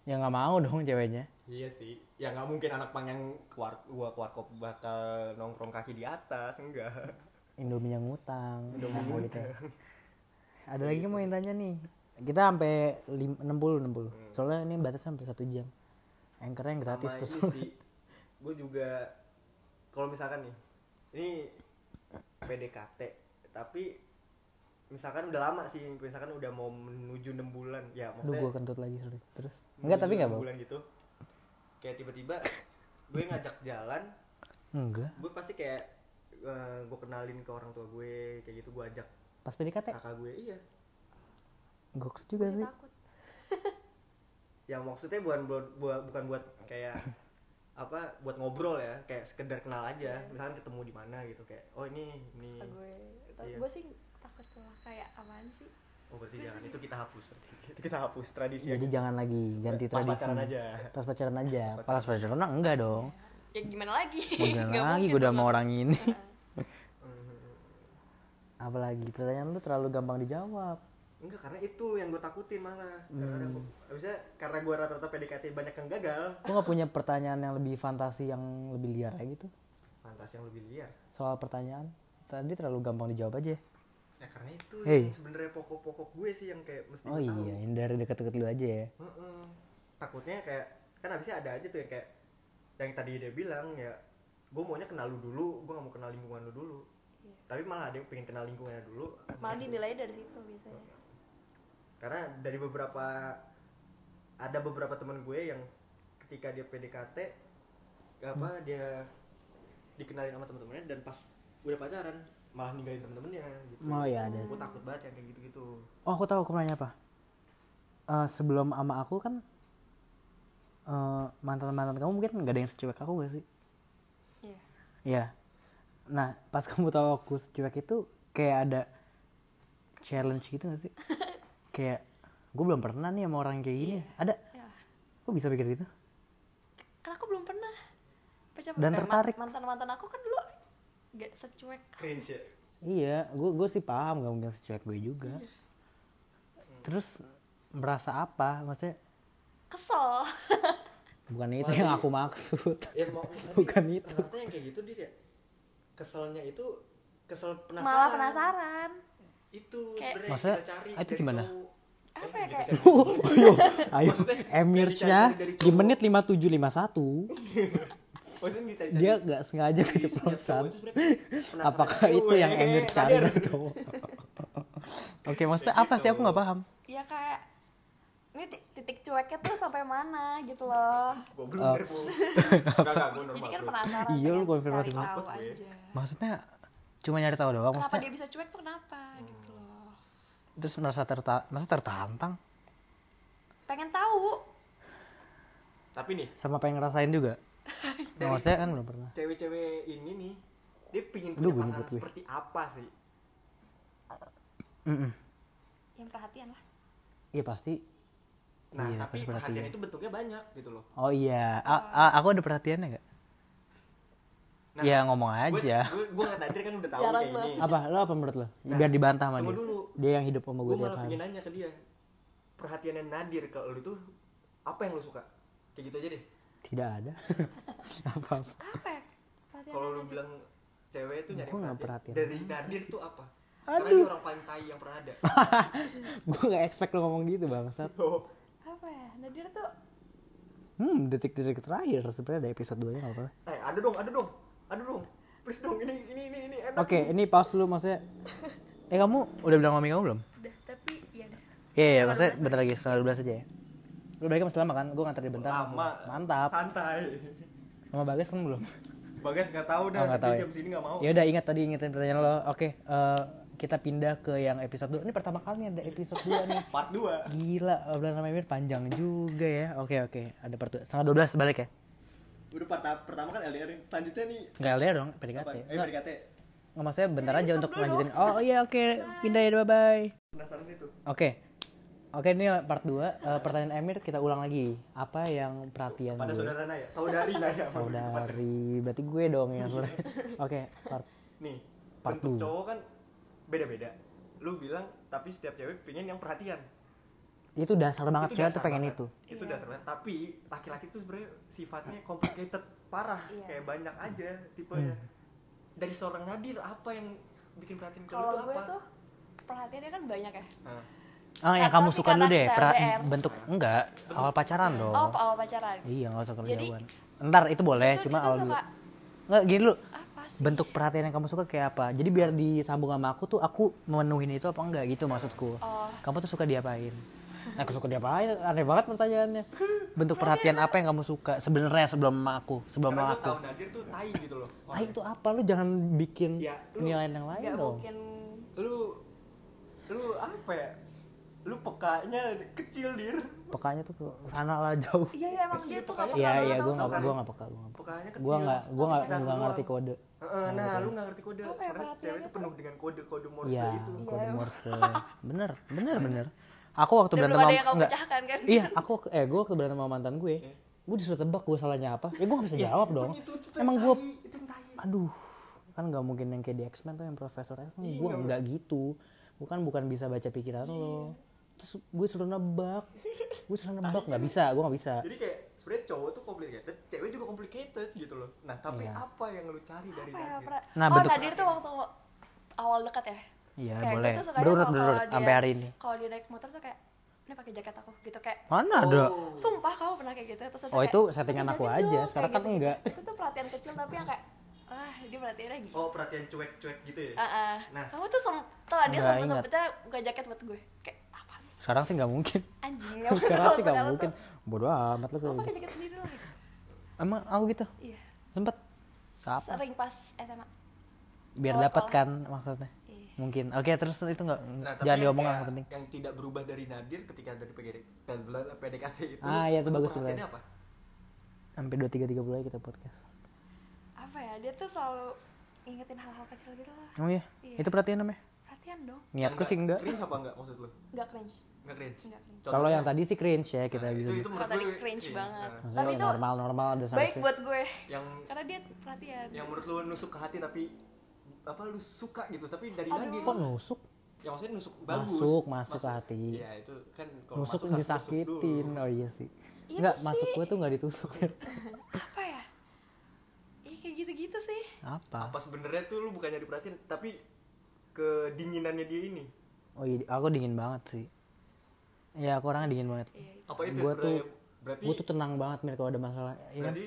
ya nggak mau dong ceweknya Iya sih. Ya nggak mungkin anak pang yang keluar gua keluar kop bakal nongkrong kaki di atas, enggak. Indomie yang ngutang Indomie Nah, gitu. ngutang. ada lagi yang mau yang tanya nih kita sampai lim- 60 60 soalnya ini batas sampai satu jam. Anchornya yang gratis Sama ini sih. Gue juga kalau misalkan nih, ini PDKT, tapi misalkan udah lama sih, misalkan udah mau menuju 6 bulan, ya Aduh maksudnya gue kentut lagi sorry. Terus? enggak tapi enggak bulan gitu. Kayak tiba-tiba gue ngajak jalan, enggak. gue pasti kayak gue kenalin ke orang tua gue, kayak gitu gue ajak pas PDKT kakak gue, iya. Goks juga sih. takut. Yang maksudnya bukan buat, buat bukan buat kayak apa buat ngobrol ya kayak sekedar kenal aja. Iya. misalkan ketemu di mana gitu kayak oh ini ini. Gue Iya. gue sih takut lah kayak apaan sih? Oh berarti jangan itu kita hapus berarti. Itu kita hapus tradisi. Jadi yang jangan lagi ganti pas tradisi. pacaran aja. Pas pacaran aja. Pas pas pacaran. nah, enggak dong. Ya gimana lagi? Mau gimana lagi gue udah mau orang ini. Apalagi pertanyaan lu terlalu gampang dijawab enggak karena itu yang gue takutin malah. Karena Hmm. gua, abisnya karena gue rata-rata PDKT banyak yang gagal. Gue nggak punya pertanyaan yang lebih fantasi yang lebih liar kayak gitu. Fantasi yang lebih liar? Soal pertanyaan tadi terlalu gampang dijawab aja. Ya karena itu Hey. yang sebenarnya pokok-pokok gue sih yang kayak mesti oh gua tahu. iya ini dari deket-deket lu aja ya. Heeh. takutnya kayak kan abisnya ada aja tuh yang kayak yang tadi dia bilang ya gue maunya kenal lu dulu gue gak mau kenal lingkungan lu dulu. Iya. tapi malah ada yang pengen kenal lingkungannya dulu. Malah dinilai dari situ biasanya karena dari beberapa ada beberapa teman gue yang ketika dia PDKT apa Hmm. dia dikenalin sama temen-temennya dan pas udah pacaran malah ninggalin temen-temennya gitu Oh, iya, ada gue takut banget yang kayak gitu-gitu oh aku tahu aku nanya apa Eh, sebelum ama aku kan mantan mantan kamu mungkin nggak ada yang secuek aku gak sih iya Iya. Nah, pas kamu tahu aku secuek itu kayak ada challenge gitu gak sih? kayak gue belum pernah nih sama orang kayak gini. Ada? ya Kok bisa pikir gitu? karena aku belum pernah Percaya- Dan eh, tertarik. mantan mantan aku kan dulu gak secuek cringe ya Iya, gue gue sih paham gak mungkin secuek gue juga. Terus merasa apa? Maksudnya kesel bukan itu Wah, yang aku maksud. ya mau Bukan itu. ternyata yang kayak gitu dia keselnya itu kesel penasaran malah penasaran itu Kayak- sebenarnya Maksudnya, kita cari ah, itu dari gimana? cowok. Apa ya, kayak-. Ayo, Emirsnya di menit 5751 Maksudnya dicari dia gak sengaja keceplosan. sebenarnya penasaran. Apakah itu yang Emir cari cowok? Oke, maksudnya apa sih aku gitu. nggak paham. ya kayak ini ti- titik cueknya tuh sampai mana gitu loh blunder, normal. jadi kan penasaran Iya, lu konfirmasi Maksudnya cuma nyari tahu doang kenapa dia bisa cuek tuh kenapa gitu loh Terus merasa terta merasa tertantang pengen tahu Tapi nih, sama pengen ngerasain juga. Nah, maksudnya kan belum pernah. cewek-cewek ini nih dia pingin punya pasangan gue. seperti apa sih? Mm-mm. yang perhatian lah Iya pasti. Nah, Iya, tapi perhatian perhatian. itu bentuknya banyak gitu loh. Oh iya, A- a- aku ada perhatiannya nggak? Nah, ya ngomong Gue aja. gue gue ngeliat Nadir kan udah tahu Jarang kayak ini. Apa? Lo apa menurut lo? Nah, Biar dibantah sama dia. dulu. Dia yang hidup sama gue Gue tiap malah hari. pengen nanya ke dia. Perhatiannya Nadir ke lu tuh apa yang lu suka? Kayak gitu aja deh. Tidak ada. apa? apa ya Kalau lu aja. bilang cewek itu nyari perhatian. perhatian. Dari Nadir tuh apa? Karena Aduh. dia orang paling tai yang pernah ada. gue nggak expect lo ngomong gitu bangsat. Oh, apa ya Nadir tuh Hmm, detik-detik terakhir sebenarnya ada episode 2 nya apa-apa. eh ada dong, ada dong. Ada dong. Please dong, ini ini ini ini enak. Oke, ini pause dulu maksudnya. Eh kamu udah bilang mami kamu belum? udah tapi ya udah Iya, iya, Setengah maksudnya 12 bentar lagi setengah 12 aja ya. Lu balik masih lama kan? Gue nganter di bentar. Lama. Mantap. Santai. Sama Bagas kan belum? Bagas nggak tahu dah, Oh, nggak tahu dia ya. jam sini nggak mau. Ya udah ingat tadi ingetin pertanyaan lo. Oke, eh, kita pindah ke yang episode 2. Ini pertama kali ada episode 2 nih. Part 2 Gila, obrolan sama Emir panjang juga ya. Oke, oke. Ada part 2. Setengah 12 balik ya? Udah part pertama kan LDR -in. Selanjutnya nih Enggak LDR dong, PDKT. Eh, Nggak, PDKT. nggak, maksudnya bentar aja untuk lanjutin. dong. Oh iya, oke. Pindah ya, bye-bye. Penasaran itu. Oke. Oke ini part 2 pertanyaan Emir kita ulang lagi. Apa yang perhatian pada gue? saudara Naya saudari Naya Saudari, berarti gue dong yang saudara. Oke, part nih Part bentuk two. cowok kan beda-beda lu bilang tapi setiap cewek pengen yang perhatian itu dasar banget cewek tuh pengen banget. itu. itu Iya. dasar banget tapi laki-laki tuh sebenarnya sifatnya complicated parah Iya. kayak banyak aja tipenya Hmm. dari seorang Nadir apa yang bikin perhatian ke lu kalau gue apa tuh perhatiannya kan banyak ya Nah, Oh, yang Atau kamu suka dulu deh, pra- LDR. bentuk enggak awal pacaran dong. oh awal pacaran Iya, nggak usah kerjauan. Jadi- Ntar itu boleh, Itu- cuma itu awal dulu. suka Nggak, gini dulu. apa sih Bentuk perhatian yang kamu suka kayak apa? Jadi biar disambung sama aku tuh aku memenuhin itu apa enggak gitu maksudku. Oh. Kamu tuh suka diapain? Nah, aku suka diapain? Aneh banget pertanyaannya. Bentuk perhatian apa yang kamu suka sebenarnya sebelum sama aku, sebelum karena sama aku? tahu Nadir tuh tai gitu loh Tai itu apa? Lu jangan bikin Ya, lu- penilaian yang lain nggak dong. mungkin lu lu apa ya lu pekanya kecil dir Pekanya tuh ke sana lah jauh. iya iya emang dia tuh peka Iya iya, gue kan? gue nggak peka, gue nggak peka. Gue nggak gue lu ngerti kode. Heeh, nah lu nggak ngerti kode Apa ya cewek itu penuh dengan kode-kode Morse Iya, itu kode Iya. Morse. Bener, bener, bener. Aku waktu Dan berantem sama yang kamu enggak. pecahkan kan Iya, aku eh gue waktu berantem sama mantan gue. Iya. Gue disuruh tebak gue salahnya apa. Ya gue gak bisa jawab dong. itu, itu, itu Emang gue aduh kan nggak mungkin yang kayak di X-Men tuh yang Profesor X kan Iya, gue nggak gitu gue kan bukan bisa baca pikiran lo terus gue suruh nebak gue suruh nebak nggak bisa gue nggak bisa jadi kayak sebenarnya cowok tuh complicated cewek juga complicated gitu loh nah tapi Iya. apa yang lu cari dari apa ya Nadir pra- Nah, oh bentuk- Nadir tuh waktu awal dekat ya Iya, boleh. tuh Berurut, berurut, sampai hari ini. kalau dia naik motor tuh kayak ini pakai jaket aku gitu kayak mana ada Oh. sumpah kamu pernah kayak gitu terus ada Oh, kayak, itu settingan "Pakai aku aja, dong," sekarang kayak kan gitu-gitu. enggak. itu tuh perhatian kecil tapi yang kayak ah dia perhatiannya gitu oh perhatian cuek-cuek gitu ya Ah, ah. Nah. kamu tuh sempet dia Nggak ingat. sempetnya buka jaket buat gue kayak apa sih sekarang sih nggak mungkin anjing sekarang sih nggak mungkin tuh, bodoh amat kamu kalau pakai gitu. jaket sendiri lagi emang aku gitu iya sempet kapan sering pas SMA biar Oh, dapat kan maksudnya Iya. Mungkin. Oke terus itu nggak? Nah, jangan yang diomong kayak- yang penting. yang tidak berubah dari Nadir ketika dari PDKT, PDKT itu Ah, iya, itu bagus Lai. apa? Sampai dua tiga tiga bulan kita podcast. Apa ya dia tuh selalu ingetin hal-hal kecil gitu lah. Oh iya? Iya. itu perhatian namanya? Perhatian dong. Niatku sih enggak. cringe apa enggak maksud lu? Nggak cringe. Enggak cringe? Nggak cringe. Kalau yang tadi sih cringe ya kita Nah, bisa itu itu Kalau menurut tadi gue cringe banget. Nah, Tapi itu normal normal ada baik sih. buat gue. Yang karena dia perhatian. yang menurut lu nusuk ke hati tapi apa lu suka gitu tapi dari Aduh. Kok nusuk? Yang maksudnya nusuk bagus. Masuk, masuk. ke hati. iya itu kan kalau nusuk masuk disakitin. oh iya sih. Itu Enggak, sih. masuk gue tuh nggak ditusuk apa ya? Ih kayak gitu-gitu sih. Apa? Apa sebenarnya tuh lu bukannya diperhatiin tapi kedinginannya dia ini? Oh iya aku dingin banget sih. Ya aku orangnya dingin banget. Iya. apa itu Gua sebenarnya? Tuh- berarti gue tuh tenang banget mir kalau ada masalah. Iya. Kan? berarti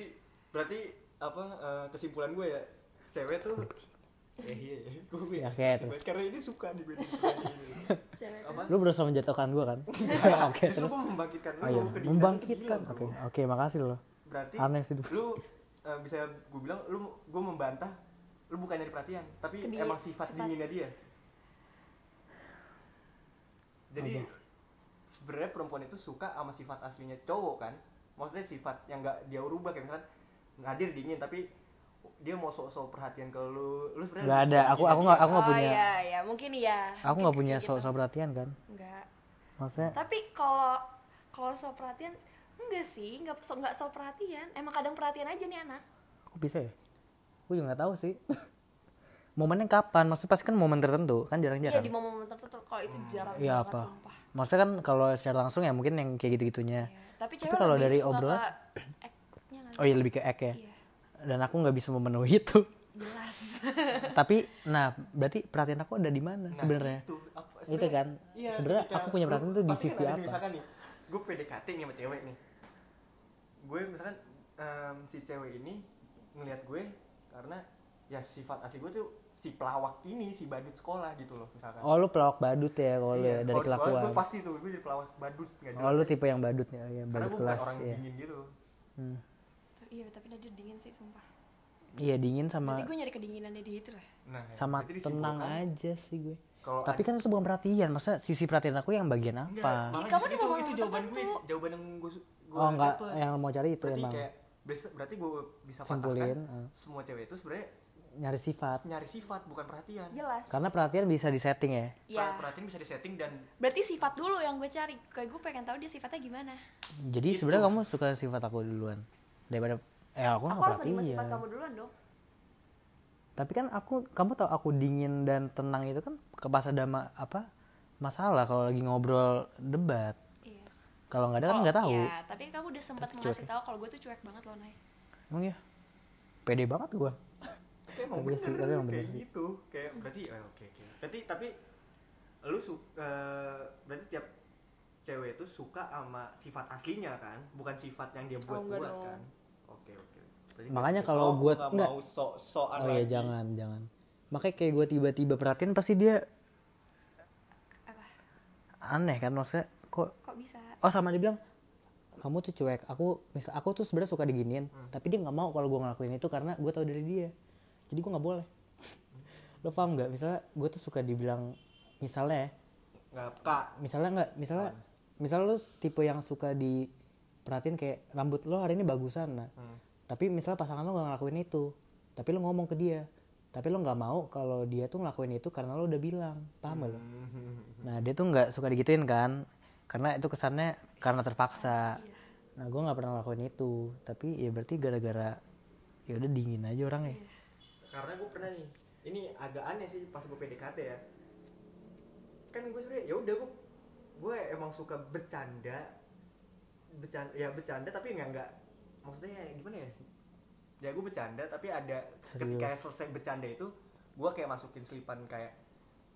berarti apa eh, kesimpulan gue ya cewek tuh eh iya iya. Gue Ya, ya, oke, terus. karena ini suka di gue Cewek apa? Lu berusaha menjatuhkan gue kan? Oke terus. gue membangkitkan lu oh, iya. membangkitkan. oke oke makasih loh bro. berarti aneh sih lu eh, bisa gue bilang lu gue membantah lu bukan nyari perhatian tapi Kedi- emang sifat, sifat. dinginnya dia. Jadi sebenarnya perempuan itu suka sama sifat aslinya cowok kan? Maksudnya sifat yang nggak dia rubah kayak misalkan Nadir dingin tapi dia mau sok-sok perhatian ke lu. Lu sebenarnya Nggak ada, aku- aku nggak- aku nggak oh punya- iya iya. Mungkin iya. Aku nggak punya sok gitu. sok perhatian kan? Enggak maksudnya? Tapi kalau kalau so perhatian enggak sih. Enggak so enggak so perhatian. Emang kadang perhatian aja nih anak. Kok bisa ya? Gue juga nggak tahu sih. Momennya kapan? Maksudnya pasti kan momen tertentu kan iya jarang-jarang di momen-momen tertentu. Kalau itu jarang Iya, banget apa? sumpah. Maksudnya kan kalau secara langsung ya mungkin yang kayak gitu-gitunya. Iya. tapi kalau dari obrolan- nggak oh iya lebih ke ek ya? Iya dan aku nggak bisa memenuhi itu. Jelas. Tapi nah berarti perhatian aku ada di mana Nah, sebenarnya? itu, apa- Itu sebenarnya- kan. iya, Sebenarnya ketika aku punya perhatian tuh di kan sisi ada apa? misalkan nih gue PDKT nih sama cewek nih. Gue misalkan em, si cewek ini ngelihat gue karena ya sifat asli gue tuh si pelawak ini si badut sekolah gitu loh misalkan. Oh lu pelawak badut ya kalau lu Iya, ya, dari kelakuan. gue pasti tuh gue jadi pelawak badut nggak oh lu tipe yang badutnya ya karena badut gue bukan kelas orang ya dingin gitu. Hmm. Iya tapi Nadir dingin sih sumpah. Iya dingin sama berarti gue nyari kedinginannya dia itu lah. Nah sama jadi tenang aja sih gue. Kalau tapi kan itu bukan perhatian maksudnya sisi perhatian aku yang bagian enggak apa? malah kamu di itu itu jawaban gue jawaban yang gue gue oh enggak dapet. yang mau cari itu berarti emang. kayak berarti gue bisa Simpulin, eh. semua cewek itu sebenarnya nyari sifat. nyari sifat bukan perhatian. Jelas. Karena perhatian bisa disetting ya? Ya perhatian bisa disetting dan berarti sifat dulu yang gue cari. Kayak gue pengen tahu dia sifatnya gimana. Jadi sebenarnya kamu suka sifat aku duluan daripada eh aku nggak aku harus terima sifat kamu duluan dong. Tapi kan aku kamu tahu aku dingin dan tenang itu kan ke pas ada ma- apa masalah kalau lagi ngobrol debat. Iya. Kalau nggak ada kan Oh, nggak tahu. iya, tapi kamu udah sempat cuek. tahu kalau gue tuh cuek banget loh Nay. Emang ya pede banget gua. Tapi emang Tapi bener sih, tapi emang kayak sih. gitu. Kayak berarti oh, oke oke. Berarti tapi lu suka berarti tiap cewek itu suka sama sifat aslinya kan? Bukan sifat yang dia buat enggak buat dong. kan oke oke. Berarti Makanya kalau gua- nggak enggak. mau oh iya jangan jangan. Makanya kayak gue tiba-tiba perhatiin pasti dia apa? Aneh kan maksudnya kok kok bisa? Oh sama dia bilang kamu tuh cuek. Aku misal aku tuh sebenarnya suka diginiin tapi dia nggak mau kalau gue ngelakuin itu karena gue tahu dari dia. Jadi gue nggak boleh. Lo paham nggak? Misalnya gue tuh suka dibilang misalnya ya, nggak kak. misalnya nggak misalnya misalnya lo tipe yang suka diperhatiin kayak rambut lo hari ini bagusan nah Hmm. tapi misalnya pasangan lo nggak ngelakuin itu tapi lo ngomong ke dia tapi lo nggak mau kalau dia tuh ngelakuin itu karena lo udah bilang paham gak lo Hmm. nah dia tuh nggak suka digituin kan karena itu kesannya karena terpaksa Iya. nah gue nggak pernah ngelakuin itu tapi ya berarti gara-gara ya udah dingin aja orang ya karena gue pernah nih ini agak aneh sih pas gue PDKT ya kan gue sebenarnya ya udah gue gue emang suka bercanda bercanda ya bercanda tapi nggak nggak maksudnya gimana ya ya gue bercanda tapi ada ketika Serius. selesai bercanda itu gue kayak masukin selipan kayak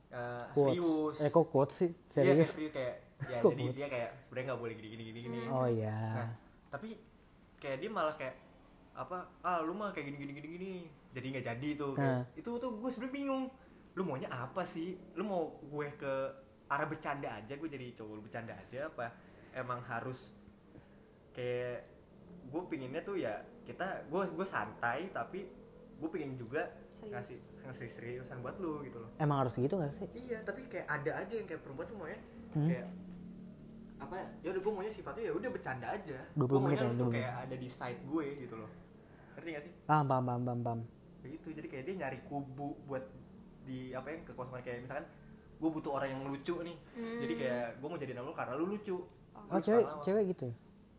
eh, Quotes. serius eh kok quotes sih Iya, kayak serius serius kayak ya jadi quotes? dia kayak sebenarnya nggak boleh gini gini gini gini oh ya Nah, tapi kayak dia malah kayak apa? Ah, lu mah kayak gini gini gini gini. Jadi nggak jadi tuh. Kayak, Nah. Itu tuh gue sebenarnya bingung. Lu maunya apa sih? Lu mau gue ke arah bercanda aja, gue jadi cowok bercanda aja apa? Emang harus kayak gue pinginnya tuh ya kita gue gue santai tapi gue pengen juga Serius. ngasih ngasih seriusan buat lu gitu loh. Emang harus gitu gak sih? Iya tapi kayak ada aja yang kayak perempuan semuanya. Hmm. kayak apa ya udah gue maunya sifatnya ya udah bercanda aja. 20 Gua menit maunya ya, lu tuh 20 kayak ada di side gue gitu loh. Ngerti gak sih? Paham paham paham paham, paham. kayak gitu jadi kayak dia nyari kubu buat di apa yang kekosongan. Kayak misalkan gue butuh orang yang lucu nih. Jadi kayak gue mau jadi nama lu karena lu lucu. Oh. Terus cewek cewek gitu ya?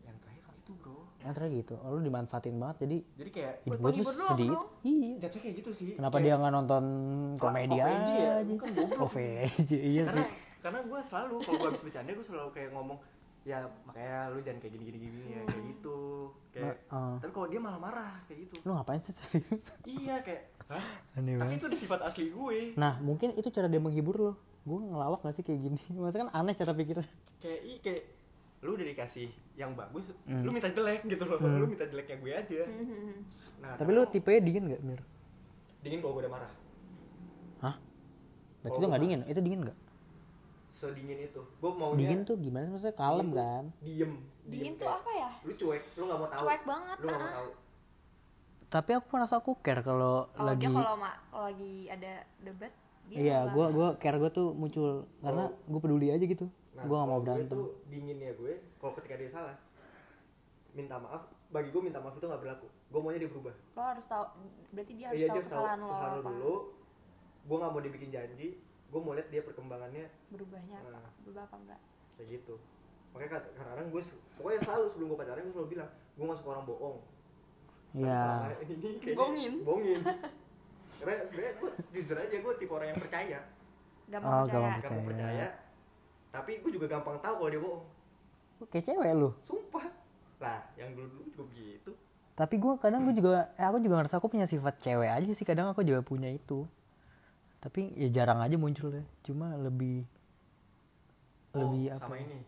yang terakhir gitu terakhir gitu. Oh, lu dimanfaatin banget jadi jadi kayak Buat gue tuh sedih. iya. Kayak gitu sih kenapa Kayak- dia nggak nonton komedi OVJ ya? aja? Bukan. OVJ iya karena sih. karena gue selalu kalau gue habis bercanda gue selalu kayak ngomong ya makanya lu jangan kayak gini gini gini ya kayak gitu. Kayak Nah, uh. tapi kalau dia malah marah kayak gitu. Lu ngapain sih serius? Iya kayak hah? Aneh tapi itu udah sifat asli gue. Nah mungkin itu cara dia menghibur lo. Gue ngelawak gak sih kayak gini? Maksudnya kan aneh cara pikirnya. Kayak i kayak lu udah dikasih yang bagus Hmm. lu minta jelek gitu loh. Lu minta jeleknya gue aja. Nah tapi lu tipenya dingin gak mir? Dingin kalau gue udah marah. Hah? Berarti Oh, itu nggak dingin? Itu dingin gak sedingin itu. Gue maunya dingin tuh gimana sih? maksudnya kalem tuh kan? diem. Dingin tuh apa ya? lu cuek lu nggak mau tahu. Cuek banget, lu nggak mau ah. tahu. Tapi aku merasa aku care kalau oh lagi kalau ma- kalau lagi ada debat dia iya gue gue care gue tuh muncul. Karena gue peduli aja gitu Nah, gue gak mau berantem Gue tuh dingin ya gue, kalau ketika dia salah, minta maaf. Bagi gue minta maaf itu nggak berlaku. Gue maunya dia berubah. lo harus tahu berarti dia harus Iya, tahu dia harus tahu kesalahan lo kesalahan apa dulu. Gue nggak mau dibikin janji. Gue mau lihat dia perkembangannya berubahnya apa Nah. berubah apa enggak kayak gitu. Makanya kad- kadang-kadang gue, pokoknya selalu sebelum gue pacaran gue selalu bilang, gue nggak suka orang bohong. Iya. kayaknya Bohongin. Bohongin. Karena sebenarnya gue jujur aja gue tipe orang yang percaya, gampang Oh, percaya gampang gampang Percaya. percaya. Tapi gue juga gampang tahu kalau dia bohong. kayak cewek lu. Sumpah. Lah, yang dulu-dulu juga begitu. tapi gue kadang gue juga eh, aku juga ngerasa aku punya sifat cewek aja sih kadang aku juga punya itu. Tapi ya jarang aja muncul deh cuma lebih Oh, lebih apa sama ini.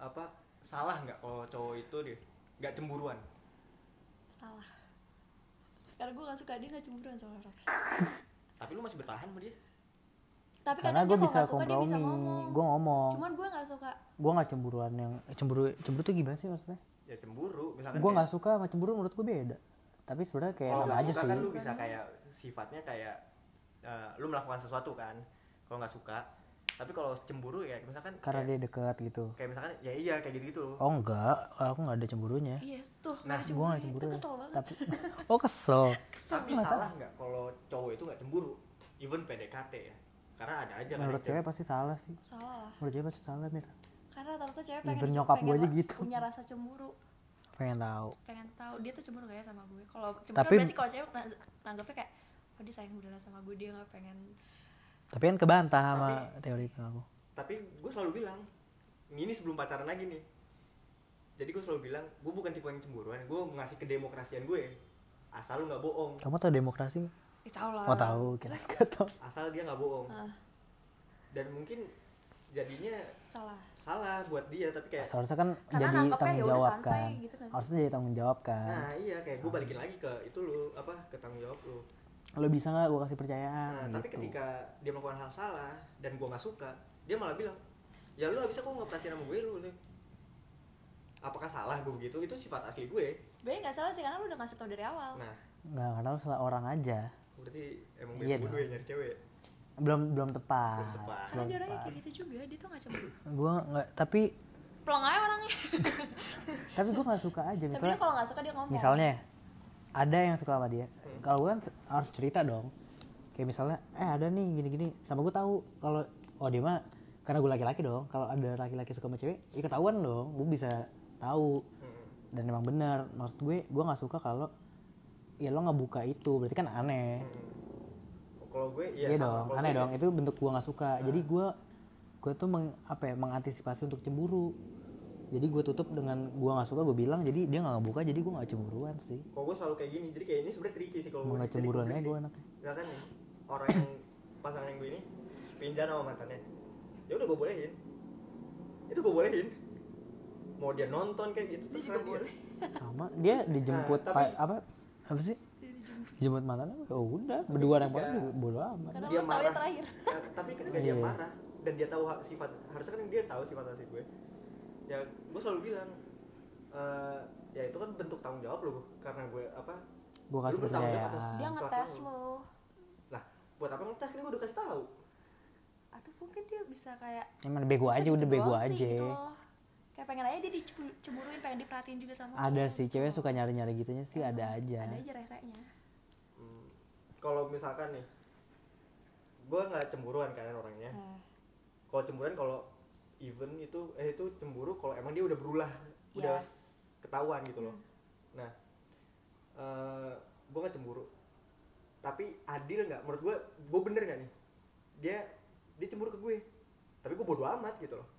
Apa salah nggak kalau cowok itu deh nggak cemburuan? Salah. Karena gue gak suka dia gak cemburuan sama orang. Tapi lu masih bertahan sama dia tapi karena gue bisa kalau gak suka dia bisa kompromi ngomong. gue ngomong. Cuman gue gak suka. Gue nggak cemburuan yang eh, cemburu cemburu tuh gimana sih maksudnya? Ya cemburu misalkan gue kayak- nggak suka sama cemburu menurut gue beda. Tapi sebenarnya kayak kalau sama nggak aja suka sih. kan lu bisa kayak sifatnya kayak eh, lu melakukan sesuatu kan kalau nggak suka. Tapi kalau cemburu ya misalkan karena kayak, dia dekat gitu. kayak misalkan ya iya kayak gitu gitu oh enggak. Aku nggak ada cemburunya. Iya tuh Nah, nggak gue nggak cemburu itu kesel banget. Tapi oh kesel. Kesel tapi salah nggak kalau cowok itu nggak cemburu? Even PDKT ya karena ada aja kan menurut yang cewek pasti salah sih. Salah. Lah menurut cewek pasti salah mir. Karena rata-rata cewek Even pengen nyokap pengen gue aja gitu. punya rasa cemburu. Pengen tahu. Pengen tahu. Dia tuh cemburu gak ya sama gue? Kalau cemburu Tapi- kan berarti kalau cewek na- nanggapnya kayak oh dia sayang beneran sama gue dia nggak pengen. Tapi kan kebantah sama teori itu aku. Tapi gue selalu bilang ini sebelum pacaran lagi nih. Jadi gue selalu bilang gue bukan tipe yang cemburuan gue ngasih kedemokrasian gue. Asal lu nggak bohong. Kamu tahu demokrasi nggak? Tahu lah oh tahu kira nggak tahu. Asal dia nggak bohong. Ah, dan mungkin jadinya salah. salah buat dia tapi kayak seharusnya kan Karena jadi tanggung ya udah jawab santai kan. gitu kan. harusnya jadi tanggung jawab kan. Nah iya kayak gue balikin lagi ke itu lu apa ke tanggung jawab lu. Lo bisa nggak gue kasih percayaan? Nah tapi gitu. ketika dia melakukan hal salah dan gue nggak suka dia malah bilang ya lu abisnya kok nggak perhatiin sama gue lu lu. apakah salah gue begitu? Itu sifat asli gue. Sebenarnya nggak salah sih karena lu udah ngasih tau dari awal. Nah. Nggak karena lo salah orang aja berarti emang Iya bodoh ya nyari cewek belum belum tepat. Belum tepat. karena dia orangnya kayak gitu juga dia tuh nggak cemburu. Gue nggak tapi pelong aja orangnya. Tapi gue nggak suka aja tapi misalnya dia kalau nggak suka dia ngomong. misalnya ada yang suka sama dia kalau gue kan harus cerita dong. Kayak misalnya eh ada nih gini-gini. Sama gue tahu kalau oh dia mah karena gue laki-laki dong kalau ada laki-laki suka sama cewek ya ketahuan dong gue bisa tahu. Hmm. dan emang benar maksud gue gue nggak suka kalau ya lo nggak buka itu berarti kan aneh. Kalau gue iya, iya sama. dong aneh gue dong ya- itu bentuk gue nggak suka. Jadi gue gue tuh meng, apa ya mengantisipasi untuk cemburu. Jadi gue tutup dengan gue nggak suka gue bilang jadi dia nggak buka jadi gue nggak cemburuan sih. Kalau gue selalu kayak gini jadi kayak ini sebenarnya tricky sih kalau gue nggak cemburuan aja gini. gue anaknya. misalkan nih orang yang pasangan yang gue ini pindah sama mantannya. Ya udah gue bolehin. Itu gue bolehin. Mau dia nonton kayak gitu dia juga dia. boleh. Sama dia dijemput Nah, tapi- pa- apa apa sih? Dijemput mantannya oh udah. Berdua yang banget bodo amat. Karena Dia marah. terakhir. Ya, tapi ketika dia Iya. marah dan dia tahu hak sifat harusnya kan dia tahu sifat asli gue. Ya gue selalu bilang eh, ya itu kan bentuk tanggung jawab lo karena gue apa gue kasih kepercayaan dia ngetes lo lah buat apa ngetes? Kan gue udah kasih tahu. Atau mungkin dia bisa kayak emang bego aja udah bego aja. gitu loh. Kayak pengen aja dia dicemburuin pengen diperhatiin juga sama ada sih cewek suka nyari nyari gitunya sih ada aja. ada aja resenya. Hmm, kalau misalkan nih gue nggak cemburuan kan orangnya. Hmm. kalau cemburuan kalau even itu eh itu cemburu kalau emang dia udah berulah udah Iya. ketahuan gitu loh. Nah eh gue nggak cemburu. Tapi adil nggak? Menurut gue gue bener nggak nih? Dia dia cemburu ke gue. Tapi gue bodo amat gitu loh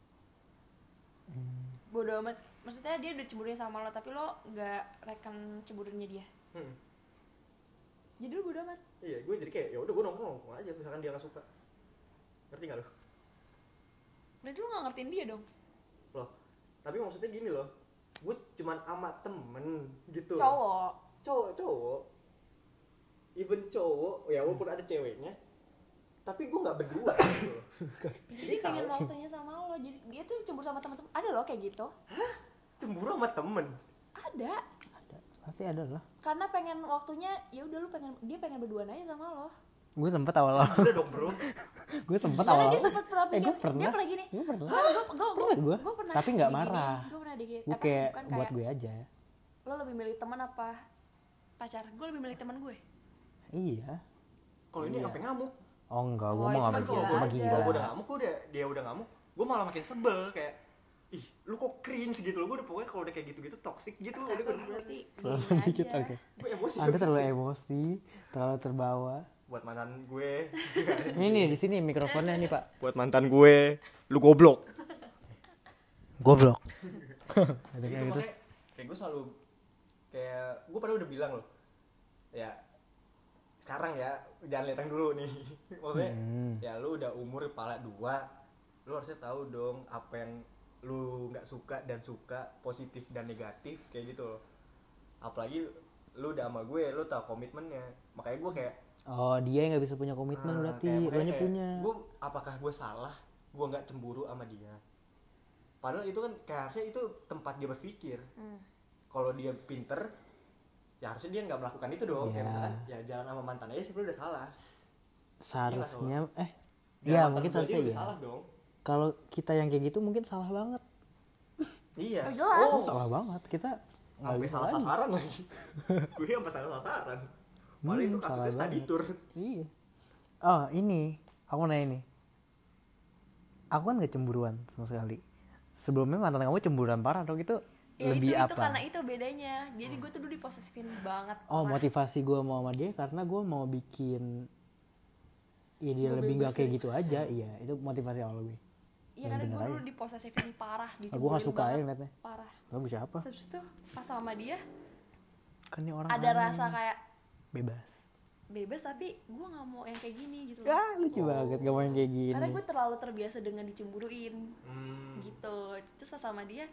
bodo amat. Maksudnya dia udah cemburuin sama lo tapi lo nggak rekan cemburunya dia. Hmm. jadi lo bodo amat. Iya gue jadi kayak ya udah gue nongkrong nongkrong aja misalkan dia nggak suka. Ngerti nggak lo? Berarti lo nggak ngertiin dia dong? Loh tapi maksudnya gini loh. Gue cuman sama temen gitu cowok. Cowok cowok. Even cowok ya walaupun ada ceweknya tapi gue nggak berdua gitu. Dia pengen waktunya sama lo jadi dia tuh cemburu sama teman-teman ada loh kayak gitu. Cemburu sama temen? Ada. Ada. Pasti ada lah karena pengen waktunya ya udah lu pengen dia pengen berduaan aja sama lo. Gue sempet awal awal udah dong bro. Gue sempet awal dia sempet pernah eh gue pernah. dia pernah gini. Gue pernah. Gue gue gue Pernah gua. gue pernah Tapi nggak marah. gue pernah digini gue kayak buat gue aja. lo lebih milih teman apa pacar? Gue lebih milih teman gue. Iya. Kalau ini sampai ngamuk oh enggak gue Oh, mau nggak mah begitu. gila gue mah aja. gila kalau gue udah ngamuk gue udah dia udah ngamuk gue malah makin sebel kayak ih lu kok cringe gitu loh. Gue udah pokoknya kalau udah kayak gitu-gitu toxic gitu udah berarti terlalu dikit aja. oke. Gue emosi. Anda terlalu emosi terlalu terbawa. Buat mantan gue. Ini nih di sini mikrofonnya nih pak. Buat mantan gue lu goblok. Goblok. Ada kayak gitu. kayak gue selalu kayak gue pada udah bilang loh ya sekarang ya jangan lihat yang dulu nih. Maksudnya Hmm. ya lu udah umur kepala dua lu harusnya tahu dong apa yang lu nggak suka dan suka positif dan negatif kayak gitu loh. Apalagi lu udah sama gue lu tahu komitmennya. Makanya gue kayak oh dia yang nggak bisa punya komitmen ah, berarti kayak, punya. gue apakah gue salah? Gue nggak cemburu sama dia. Padahal itu kan kayak harusnya itu tempat dia berpikir. Hmm. kalau dia pinter ya harusnya dia nggak melakukan itu dong kayak Iya. misalkan ya jalan sama mantan aja sebenarnya udah salah. Seharusnya eh Ya, mungkin seharusnya udah iya. salah dong. Kalau kita yang kayak gitu mungkin salah banget. Iya. Oh, jelas. salah banget. Kita nggak sampai bisa salah lagi. sasaran lagi. Gue sampai salah sasaran. Malah Hmm, itu kasusnya study banget. tour. iya. Oh ini aku nanya nih aku kan gak cemburuan sama sekali. Sebelumnya mantan kamu cemburuan parah dong itu ya lebih itu apa? itu karena itu bedanya. Jadi gue tuh dulu diposesifin banget oh Parah. motivasi gue mau sama dia karena gue mau bikin ya dia Gua lebih gak kayak gitu aja. iya itu motivasi awal gue Iya karena gue dulu diposesifin parah gue dicemburuin gak suka aja banget, ngeliatnya. parah. Kamu siapa Terus itu pas sama dia kan ini orang ada aneh. rasa kayak bebas. Bebas tapi gue nggak mau yang kayak gini gitu loh. ya lucu banget gak mau yang kayak gini. Karena gue terlalu terbiasa dengan dicemburuin hmm. gitu. Terus pas sama dia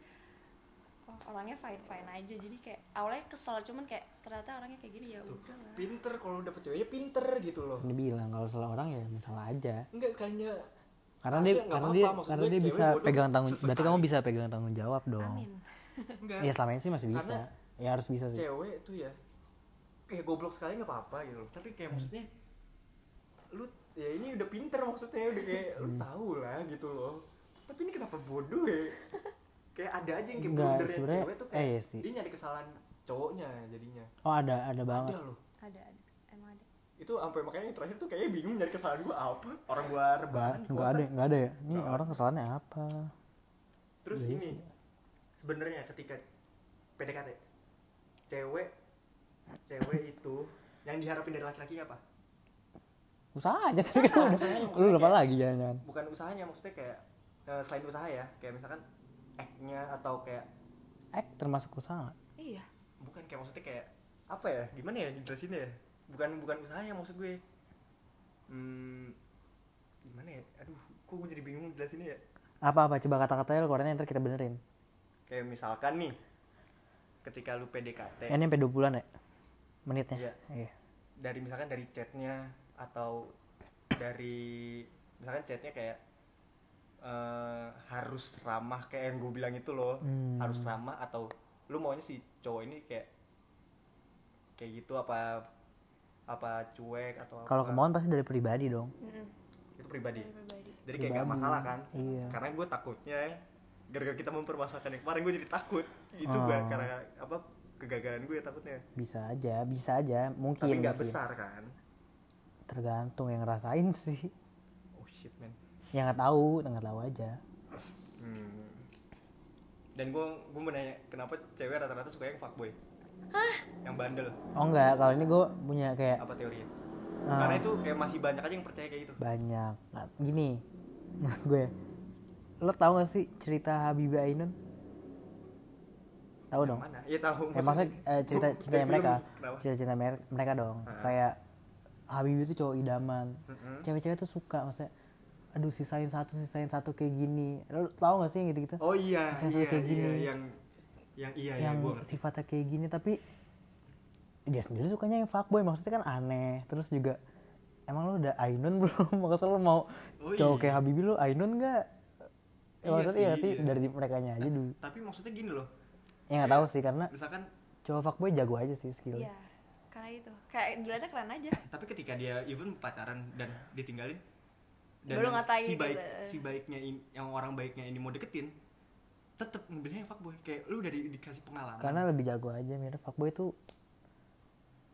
oh, orangnya fine fine aja. Jadi kayak awalnya kesel cuman kayak ternyata orangnya kayak gini ya Tuh, udah lah. pinter kalau dapet ceweknya pinter gitu loh. Ini bilang kalau salah orang ya masalah aja. Enggak sekalinya karena dia karena dia karena dia bisa pegang tanggung berarti sesekali. kamu bisa pegang tanggung jawab dong. Amin. Enggak. Ya selama ini sih masih bisa. Karena ya harus bisa sih. cewek tuh ya kayak goblok sekali nggak apa-apa gitu loh. Tapi kayak maksudnya lu ya ini udah pinter maksudnya udah kayak lu Hmm. tahu lah gitu loh. Tapi ini kenapa bodoh ya kayak ada aja yang kayak Enggak, blundernya cewek tuh eh, kayak iya sih. dia nyari kesalahan cowoknya jadinya oh ada ada banget ada loh ada ada emang ada itu sampai makanya yang terakhir tuh kayaknya bingung nyari kesalahan gua apa orang gua Enggak, rebahan kosan. ada, enggak ada ya. Ini Nggak orang kesalahannya apa? terus Iya ini sebenarnya ketika PDKT cewek cewek itu yang diharapin dari laki-laki apa Usaha aja tapi kan udah. usahanya Lu lupa lagi jangan-jangan. bukan usahanya maksudnya kayak eh, selain usaha ya kayak misalkan act-nya atau kayak Eh, termasuk usaha iya bukan kayak maksudnya kayak apa ya gimana ya jelasinnya ya bukan bukan usahanya maksud gue hmm, gimana ya aduh kok gue jadi bingung jelasinnya ya Apa-apa coba kata-katanya lu keluarin ntar kita benerin. kayak misalkan nih ketika lu PDKT ini sampai 20-an ya? Menitnya. Iya. Iya. dari misalkan dari chatnya atau dari misalkan chatnya kayak eh, harus ramah kayak yang gue bilang itu loh Hmm. harus ramah atau lu maunya si cowok ini kayak kayak gitu apa apa cuek atau apa Kalau kemauan pasti dari pribadi dong. Mm-mm. itu pribadi Dari pribadi jadi kayak gak masalah kan Iya. karena gue takutnya gara-gara kita mempermasalahkan yang kemarin gue jadi takut itu Oh. gak karena apa kegagalan gue takutnya Bisa aja, bisa aja. Mungkin. tapi nggak besar kan Tergantung yang ngerasain sih. Yang nggak tahu, nggak tahu aja. Hmm. Dan gue gue mau nanya kenapa cewek rata-rata suka yang fuckboy? Yang bandel. Oh enggak, kalau ini gue punya kayak Apa teorinya? Ah. Karena itu kayak masih banyak aja yang percaya kayak gitu. banyak nah, gini menurut gue lo tau gak sih cerita Habibie Ainun tahu dong Mana? Iya tahu. ya maksudnya eh, cerita film. mereka Kenapa? cerita cerita mereka dong Ah. kayak Habibie itu cowok idaman cewek-cewek tuh suka maksudnya aduh sisain satu sisain satu kayak gini lo tau gak sih yang gitu-gitu Oh iya, Saya iya, kayak iya, gini. yang yang iya yang iya gue ngerti. sifatnya kayak gini tapi dia sendiri sukanya yang fuckboy maksudnya kan aneh terus juga emang lo udah Ainun belum maksudnya lo mau Oh, cowok iya. kayak Habibie lo Ainun gak ya, Iya maksudnya sih, iya sih iya. dari mereka aja dulu Tapi maksudnya gini loh. ya nggak tahu sih karena Misalkan cowok fuckboy jago aja sih skillnya iya karena itu kayak dilihatnya keren aja tapi ketika dia even pacaran dan ditinggalin dan Baru ngatain si baik gitu. si baiknya in- yang orang baiknya ini mau deketin tetep ngambilnya yang fuckboy. Kayak lu udah di- dikasih pengalaman. Karena lebih jago aja mirip fuckboy tuh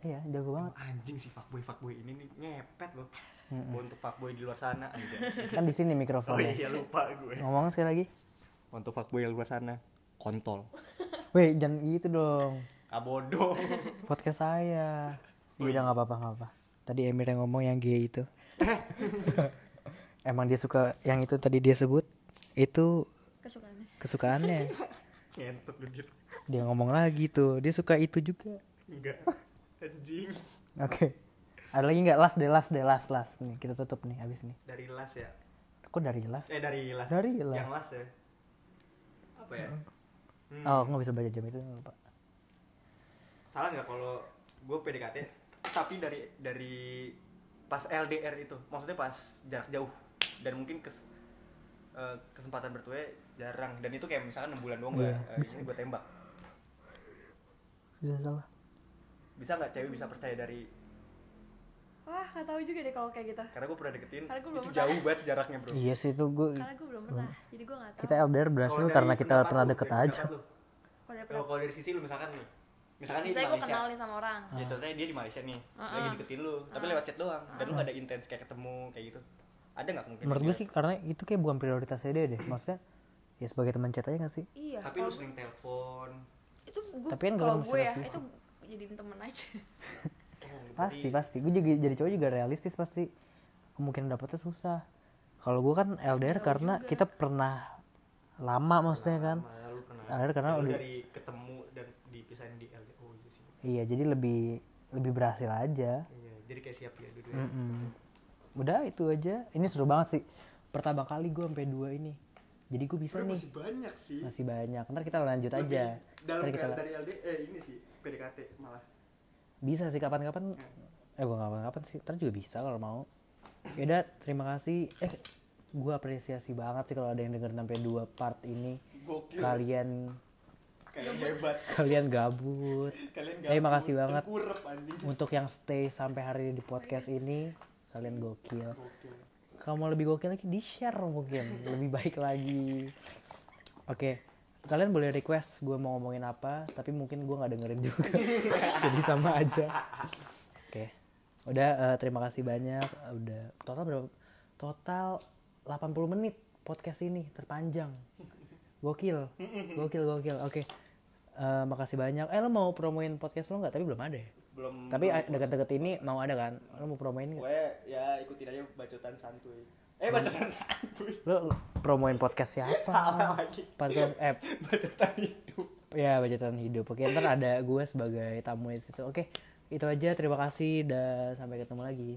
iya jago banget. Anjing si fuckboy fuckboy ini nih ngepet loh. Untuk fuckboy di luar sana anjing. kan di sini oh mikrofonnya iya lupa gue. Ngomong sekali lagi. Untuk fuckboy di luar sana kontol. Weh jangan gitu dong. Ah bodoh. Podcast saya. Oh, udah nggak apa-apa nggak apa tadi Emir yang ngomong yang gay itu emang dia suka yang itu tadi dia sebut itu kesukaannya. kesukaannya. Dia ngomong lagi tuh dia suka itu juga. Enggak. Anjing. Oke. Ada lagi nggak? Last deh last deh last last. Nih kita tutup nih abis nih. Dari las ya? Kok dari last? Eh dari las Dari las. yang las ya? Apa ya? Hmm. oh nggak bisa baca jam itu lupa. Salah nggak kalau gue PDKT tapi dari dari pas LDR itu. Maksudnya pas jarak jauh dan mungkin kes, eh, kesempatan bertemu jarang. Dan itu kayak misalkan enam bulan doang gue Iya, ini gue tembak. Bisa salah bisa nggak cewek bisa percaya dari wah nggak tahu juga deh kalau kayak gitu. Karena gue pernah deketin. Karena gua belum itu pernah. jauh banget jaraknya bro. Iya sih itu gue karena gue belum pernah jadi gue nggak tahu. Kita LDR berhasil dari karena kita pernah lu, deket aja. lu. Kalau dari Kalau dari sisi lu misalkan nih. Misalkan nih di misalnya gue kenal nih sama orang. Ya contohnya dia di Malaysia nih. Uh-uh. lagi deketin lu tapi lewat chat doang. Dan lu gak ada intens kayak ketemu kayak gitu ada nggak mungkin menurut gue sih karena itu kayak bukan prioritasnya dia deh. Maksudnya ya sebagai teman chat aja gak sih? Iya tapi lu sering telepon. Itu gue Tapi kan kalau gue ya itu jadi temen aja. Oh, pasti pasti. Gue juga jadi cowok juga realistis pasti. Kemungkinan dapetnya susah. Kalau gue kan LDR Jauh karena juga. kita pernah lama maksudnya kan. Lama, pernah LDR karena lu udah dari ketemu dan dipisahin di LDO itu sih. Iya jadi lebih lebih berhasil aja. Iya jadi kayak siap ya dulu Mm-mm. Udah itu aja. Ini seru banget sih. Pertama kali gue sampai dua ini. Jadi gue bisa nih. masih banyak sih. Masih banyak. Ntar kita lanjut Lebih aja. dalam ntar kita dari LD eh ini sih PDKT malah. Bisa sih kapan-kapan. Eh gue kapan-kapan sih. Ntar juga bisa kalau mau. Yaudah terima kasih. Eh gue apresiasi banget sih kalau ada yang denger sampai dua part ini. Gokil. Kalian kalian hebat. kalian gabut. Kalian gabut, banget. tengkurep, anjing. untuk yang stay sampai hari ini di podcast ini kalian gokil. Mau lebih gokil lagi di share mungkin. Lebih baik lagi. Oke kalian boleh request gue mau ngomongin apa tapi mungkin gue nggak dengerin juga. Jadi sama aja. Oke. Udah eh, terima kasih banyak. Udah total berapa? Total 80 menit podcast ini terpanjang. Gokil. Gokil gokil. Oke. Eh, makasih banyak. Eh lo mau promoin podcast lo nggak? Tapi belum ada ya belum tapi deket-deket ini mau ada kan? Lo mau promoin nggak? Pokoknya ya ikutin aja bacotan santuy. Eh bacotan santuy. Lo promoin podcast siapa? Salah lagi. Podcast eh bacotan hidup. Ya budgetan hidup. Oke ntar ada gue sebagai tamu di situ. Oke itu aja. Terima kasih dan sampai ketemu lagi